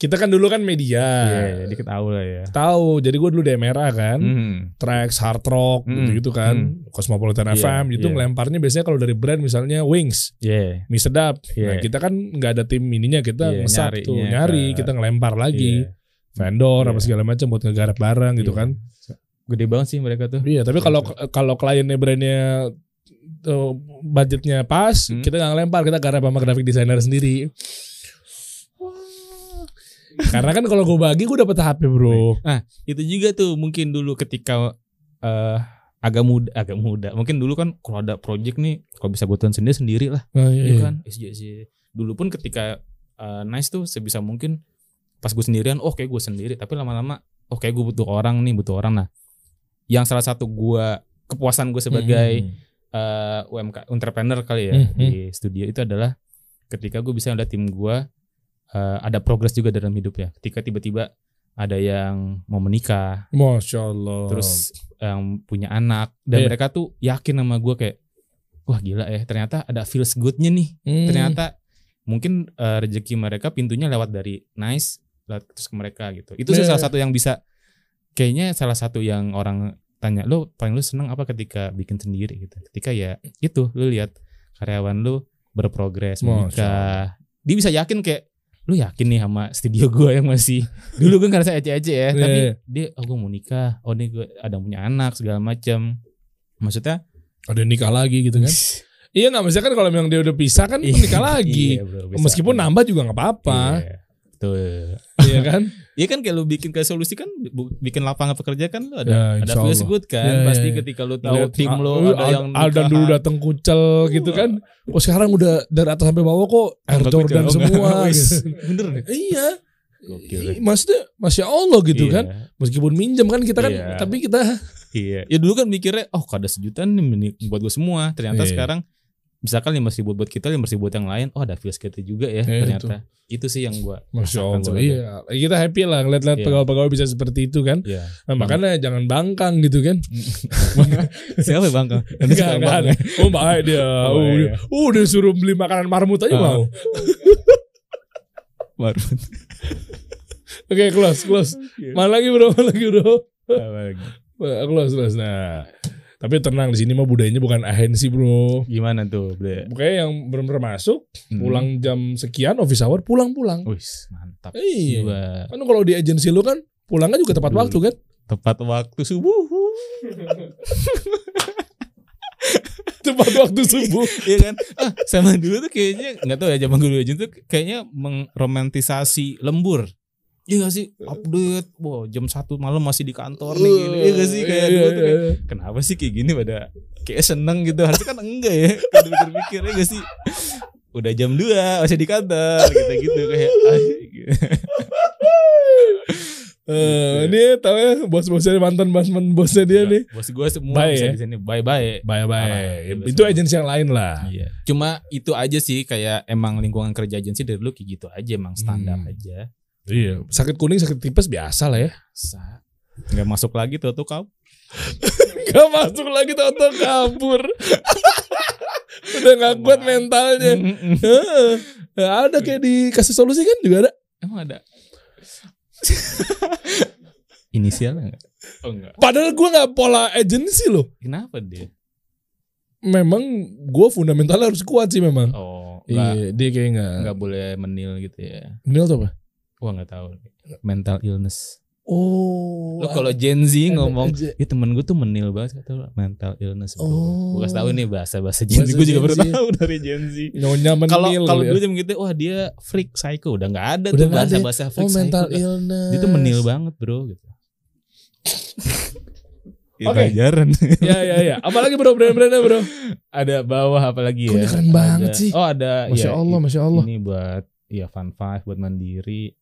Kita kan dulu kan media. Iya, dikit tahu lah ya. Tahu, jadi gue dulu di MRA kan, Hmm. tracks, hard rock, Hmm. gitu-gitu kan, Cosmopolitan Iya, FM, gitu iya. ngelemparnya biasanya kalau dari brand misalnya Wings, Iya. mie sedap. Nah Iya. kita kan nggak ada tim ininya, kita Iya, ngesap tuh, nyari, ke- kita ngelempar lagi, Iya. vendor apa Iya. segala macam buat ngegarap barang gitu Iya. kan. Gede banget sih mereka tuh. Iya, tapi kalau kalau kliennya brandnya eh, budgetnya pas, Hmm. kita nggak ngelempar, kita garap sama graphic designer sendiri. Karena kan kalau gue bagi gue dapet HP bro. Itu juga tuh mungkin dulu ketika eh agak muda, agak muda. Mungkin dulu kan kalau ada project nih, kalau bisa gue tuan sendiri sendiri lah. Nah, Iya kan? SJC. Dulu pun ketika eh, nice tuh sebisa mungkin pas gue sendirian, oh kayak gue sendiri. Tapi lama-lama, oh kayak gue butuh orang nih, butuh orang. Nah, yang salah satu gue kepuasan gue sebagai Hmm. eh, UMK entrepreneur kali ya Hmm, di studio itu adalah ketika gue bisa ngeliat tim gue eh, ada progres juga dalam hidup ya. Ketika tiba-tiba ada yang mau menikah, Masya Allah. terus yang punya anak dan Iya. mereka tuh yakin sama gue kayak wah gila ya ternyata ada feels goodnya nih Hmm. ternyata mungkin eh, rezeki mereka pintunya lewat dari nice lewat terus ke mereka gitu itu Iya. salah satu yang bisa kayaknya salah satu yang orang tanya lo paling lu seneng apa ketika bikin sendiri gitu ketika ya itu lu lihat karyawan lu berprogres menikah dia bisa yakin kayak lu yakin nih sama studio gue yang masih dulu gue ngerasa ece-ece ya tapi Iya. dia oh gue mau nikah oh nih gue ada punya anak segala macam maksudnya ada nikah lagi gitu kan? iya nggak maksudnya kan kalau memang dia udah pisah kan Iya, nikah lagi. iya, bro, bisa. Meskipun nambah juga nggak apa-apa, Iya, betul iya kan? Iya kan kayak lu bikin kayak solusi kan bikin lapangan pekerja kan lu ada Ya, ada Allah. good kan Ya, ya, pasti ya. ketika lu tahu Lihat, tim ah, lu uh, ada Al- yang Aldan dulu datang kucel gitu kan. Oh sekarang udah dari atas sampai bawah kok Air Jordan kucel. semua. Gitu. Bener nih. Iya. Gokil. Maksudnya Masya Allah gitu Iya, kan. Meskipun minjem kan kita kan. Iya. Tapi kita. Iya. Ya dulu kan mikirnya oh kada sejuta nih buat gue semua. Ternyata Iya. sekarang misalkan lima ribu buat kita lima ribu buat yang lain oh ada feels gitu juga ya Iya, ternyata itu. sih yang gue Masya Allah. Iya. Kita happy lah ngeliat-liat Iya. pegawai-pegawai bisa seperti itu kan. Iya. Nah, makanya jangan bangkang gitu kan. Siapa bang? Nanti Enggak, ada. Oh baik dia. Oh, Oh, iya. dia. Oh, dia suruh beli makanan marmut aja Oh. mau. Baru. Oke, close, close. Iya. Mana lagi bro? Mana lagi bro? Apa lagi? Close, close. Nah, tapi tenang di sini mah budayanya bukan ahensi bro. Gimana tuh, Bre? Pokoknya yang benar-benar masuk, Hmm. pulang jam sekian, office hour, pulang-pulang. Wis, mantap. Iya. Kan kalau di agensi lu kan pulangnya juga tepat Betul. waktu kan? Tepat waktu subuh. Tepat waktu subuh. Iya kan? Ah, sama dulu tuh kayaknya nggak tahu ya zaman dulu aja tuh kayaknya mengromantisasi lembur. Iya gak sih? Update, wah jam satu malam masih di kantor nih gini. Iya gak sih? Kayak Iya, dulu tuh iya, kayak, iya. kenapa sih kayak gini pada kayak seneng gitu. Harusnya kan enggak ya. Kalau dipikir-pikir ya gak sih? Udah jam 2 masih di kantor gitu-gitu kayak ah, gitu. Eh, ini tahu ya bos-bosnya mantan mantan bosnya dia nih. Bos gue semua Bye bisa ya? di sini. Bye bye. Bye bye. Parah, Itu agensi yang lain lah. Iya. Cuma itu aja sih kayak emang lingkungan kerja agensi dari dulu kayak gitu aja emang standar Hmm. aja. Iya, sakit kuning, sakit tipes biasa lah ya. Nggak masuk lagi tuh tuh kau. Gak masuk lagi Toto kabur. Udah gak kuat mentalnya. Heeh. ada kayak di kasus solusi kan juga ada. Emang ada. Inisialnya enggak? Oh enggak. Padahal gue gak pola agensi loh. Kenapa dia? Memang gue fundamentalnya harus kuat sih memang. Oh, Iya, dia kayak gak. enggak boleh menil gitu ya. Menil tuh apa? Gua enggak tahu. Mental illness. Oh. Lo kalau Gen Z ngomong, ya temen gue tuh menil banget kata mental illness. Bro. Oh. Gue kasih tahu nih bahasa bahasa Gen Z. Gue juga baru tahu dari Gen Z. Nyonya menil. Kalau kalau ya. dulu jam gitu, wah dia freak psycho, udah nggak ada Udah tuh nggak bahasa ada. bahasa Oh freak mental psycho. illness. Dia tuh menil banget bro gitu. Ya, Oke. Pelajaran. Ya ya ya. Apalagi bro brand-brandnya bro. ada bawah apa lagi Kok ya? keren banget Ada- sih. Oh ada. Masya ya, Allah, masya Allah. Ini buat ya Fun Five buat mandiri.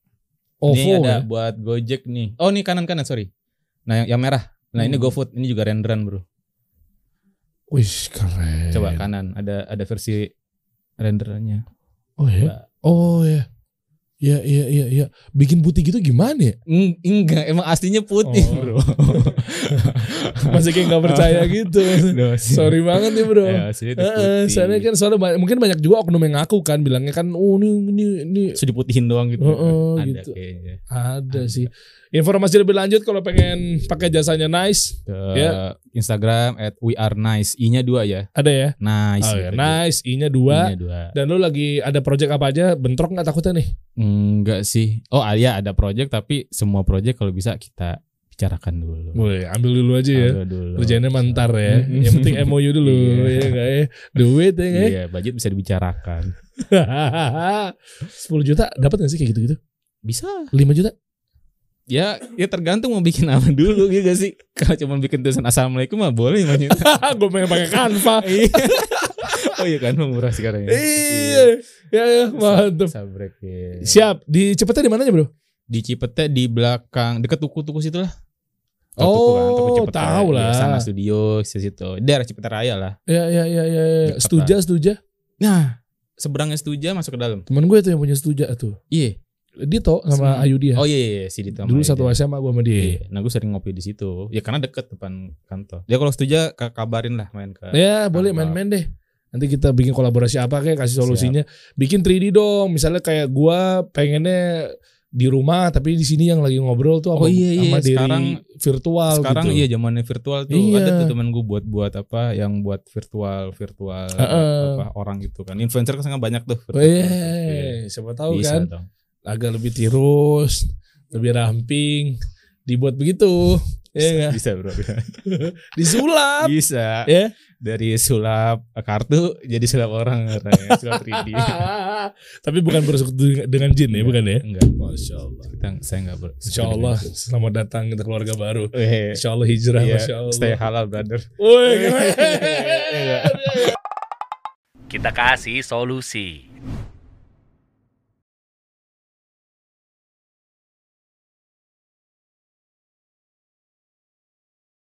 OVO ini ada ya. buat Gojek nih. Oh ini kanan kanan sorry. Nah yang, yang merah. Nah ini Hmm. GoFood. Ini juga renderan bro. Wih keren. Coba kanan. Ada ada versi renderannya. Oh ya. Oh ya. Ya iya iya iya. Bikin putih gitu gimana ya? Eng- enggak, emang aslinya putih Oh. bro. Masih kayak nggak percaya gitu. Sorry banget nih bro. Ya, soalnya kan soalnya mungkin banyak juga oknum yang ngaku kan bilangnya kan oh ini ini ini Terus diputihin doang gitu. Ada gitu. kayaknya. ada sih. Informasi lebih lanjut kalau pengen pakai jasanya nice Ke Ya. Instagram at we are nice. I-nya dua ya. ada ya. Nice. Oh ya, gitu. nice I-nya dua. I-nya dua. Dan lu lagi ada project apa aja bentrok nggak takutnya nih? Enggak sih. Oh ah, iya ada project tapi semua project kalau bisa kita bicarakan dulu. Boleh ambil dulu aja ya. Ambil dulu. Kerjanya mantar ya. Yang penting MOU dulu Iya. ya enggak ya. Duit ya enggak ya. Iya, budget bisa dibicarakan. 10 juta dapat gak sih kayak gitu-gitu? Bisa. 5 juta? Ya, ya tergantung mau bikin apa dulu gitu sih. Kalau cuma bikin tulisan assalamualaikum mah boleh lima juta. gue pengen pakai Canva. Iya. oh iya kan murah sekarang ya. iya. Ya ya mantap. Sabrek ya. Siap. Di Cepetnya di mananya, Bro? Di Cipete di belakang deket tuku-tuku situ lah. Oh, tuku kan, Cipete. tahu lah. Iya, Sana studio di situ. Daerah Cipete Raya lah. Ya ya ya ya. ya. Dekat Setuja, setuja. Nah, seberangnya Setuja masuk ke dalam. Temen gue tuh yang punya setuja tuh. Iya. Dito sama Sama- Ayu dia. Oh iya, iya, si Dito. Dulu sama satu Aida. SMA gue sama dia. Iya. Nah, gue sering ngopi di situ. Ya karena deket depan kantor. Dia kalau Setuja ka- kabarin lah main ke. Ya boleh main-main deh. Nanti kita bikin kolaborasi apa kayak kasih solusinya. Bikin 3D dong. Misalnya kayak gua pengennya di rumah tapi di sini yang lagi ngobrol tuh sama, Oh iya, iya. sama Derry Sekarang- virtual Sekarang gitu. iya zamannya virtual tuh. Iya. Ada tuh temen gue buat buat apa yang buat virtual virtual Heeh. apa orang gitu kan. Influencer kan sangat banyak tuh. Oh, iya, siapa tahu Bisa kan dong. agak lebih tirus, lebih ramping, dibuat begitu. Ya nggak? Bisa bro. Disulap. Bisa. Ya. Dari sulap kartu jadi sulap orang katanya. Sulap 3D. Tapi bukan bersekutu dengan jin ya, bukan ya? Enggak. Masya Allah. Kita, saya enggak ber. Insya Allah selamat datang kita keluarga baru. Eh, Insya Allah hijrah, iya, Masya Allah. Stay halal brother. Woi, Iya. Kita kasih solusi.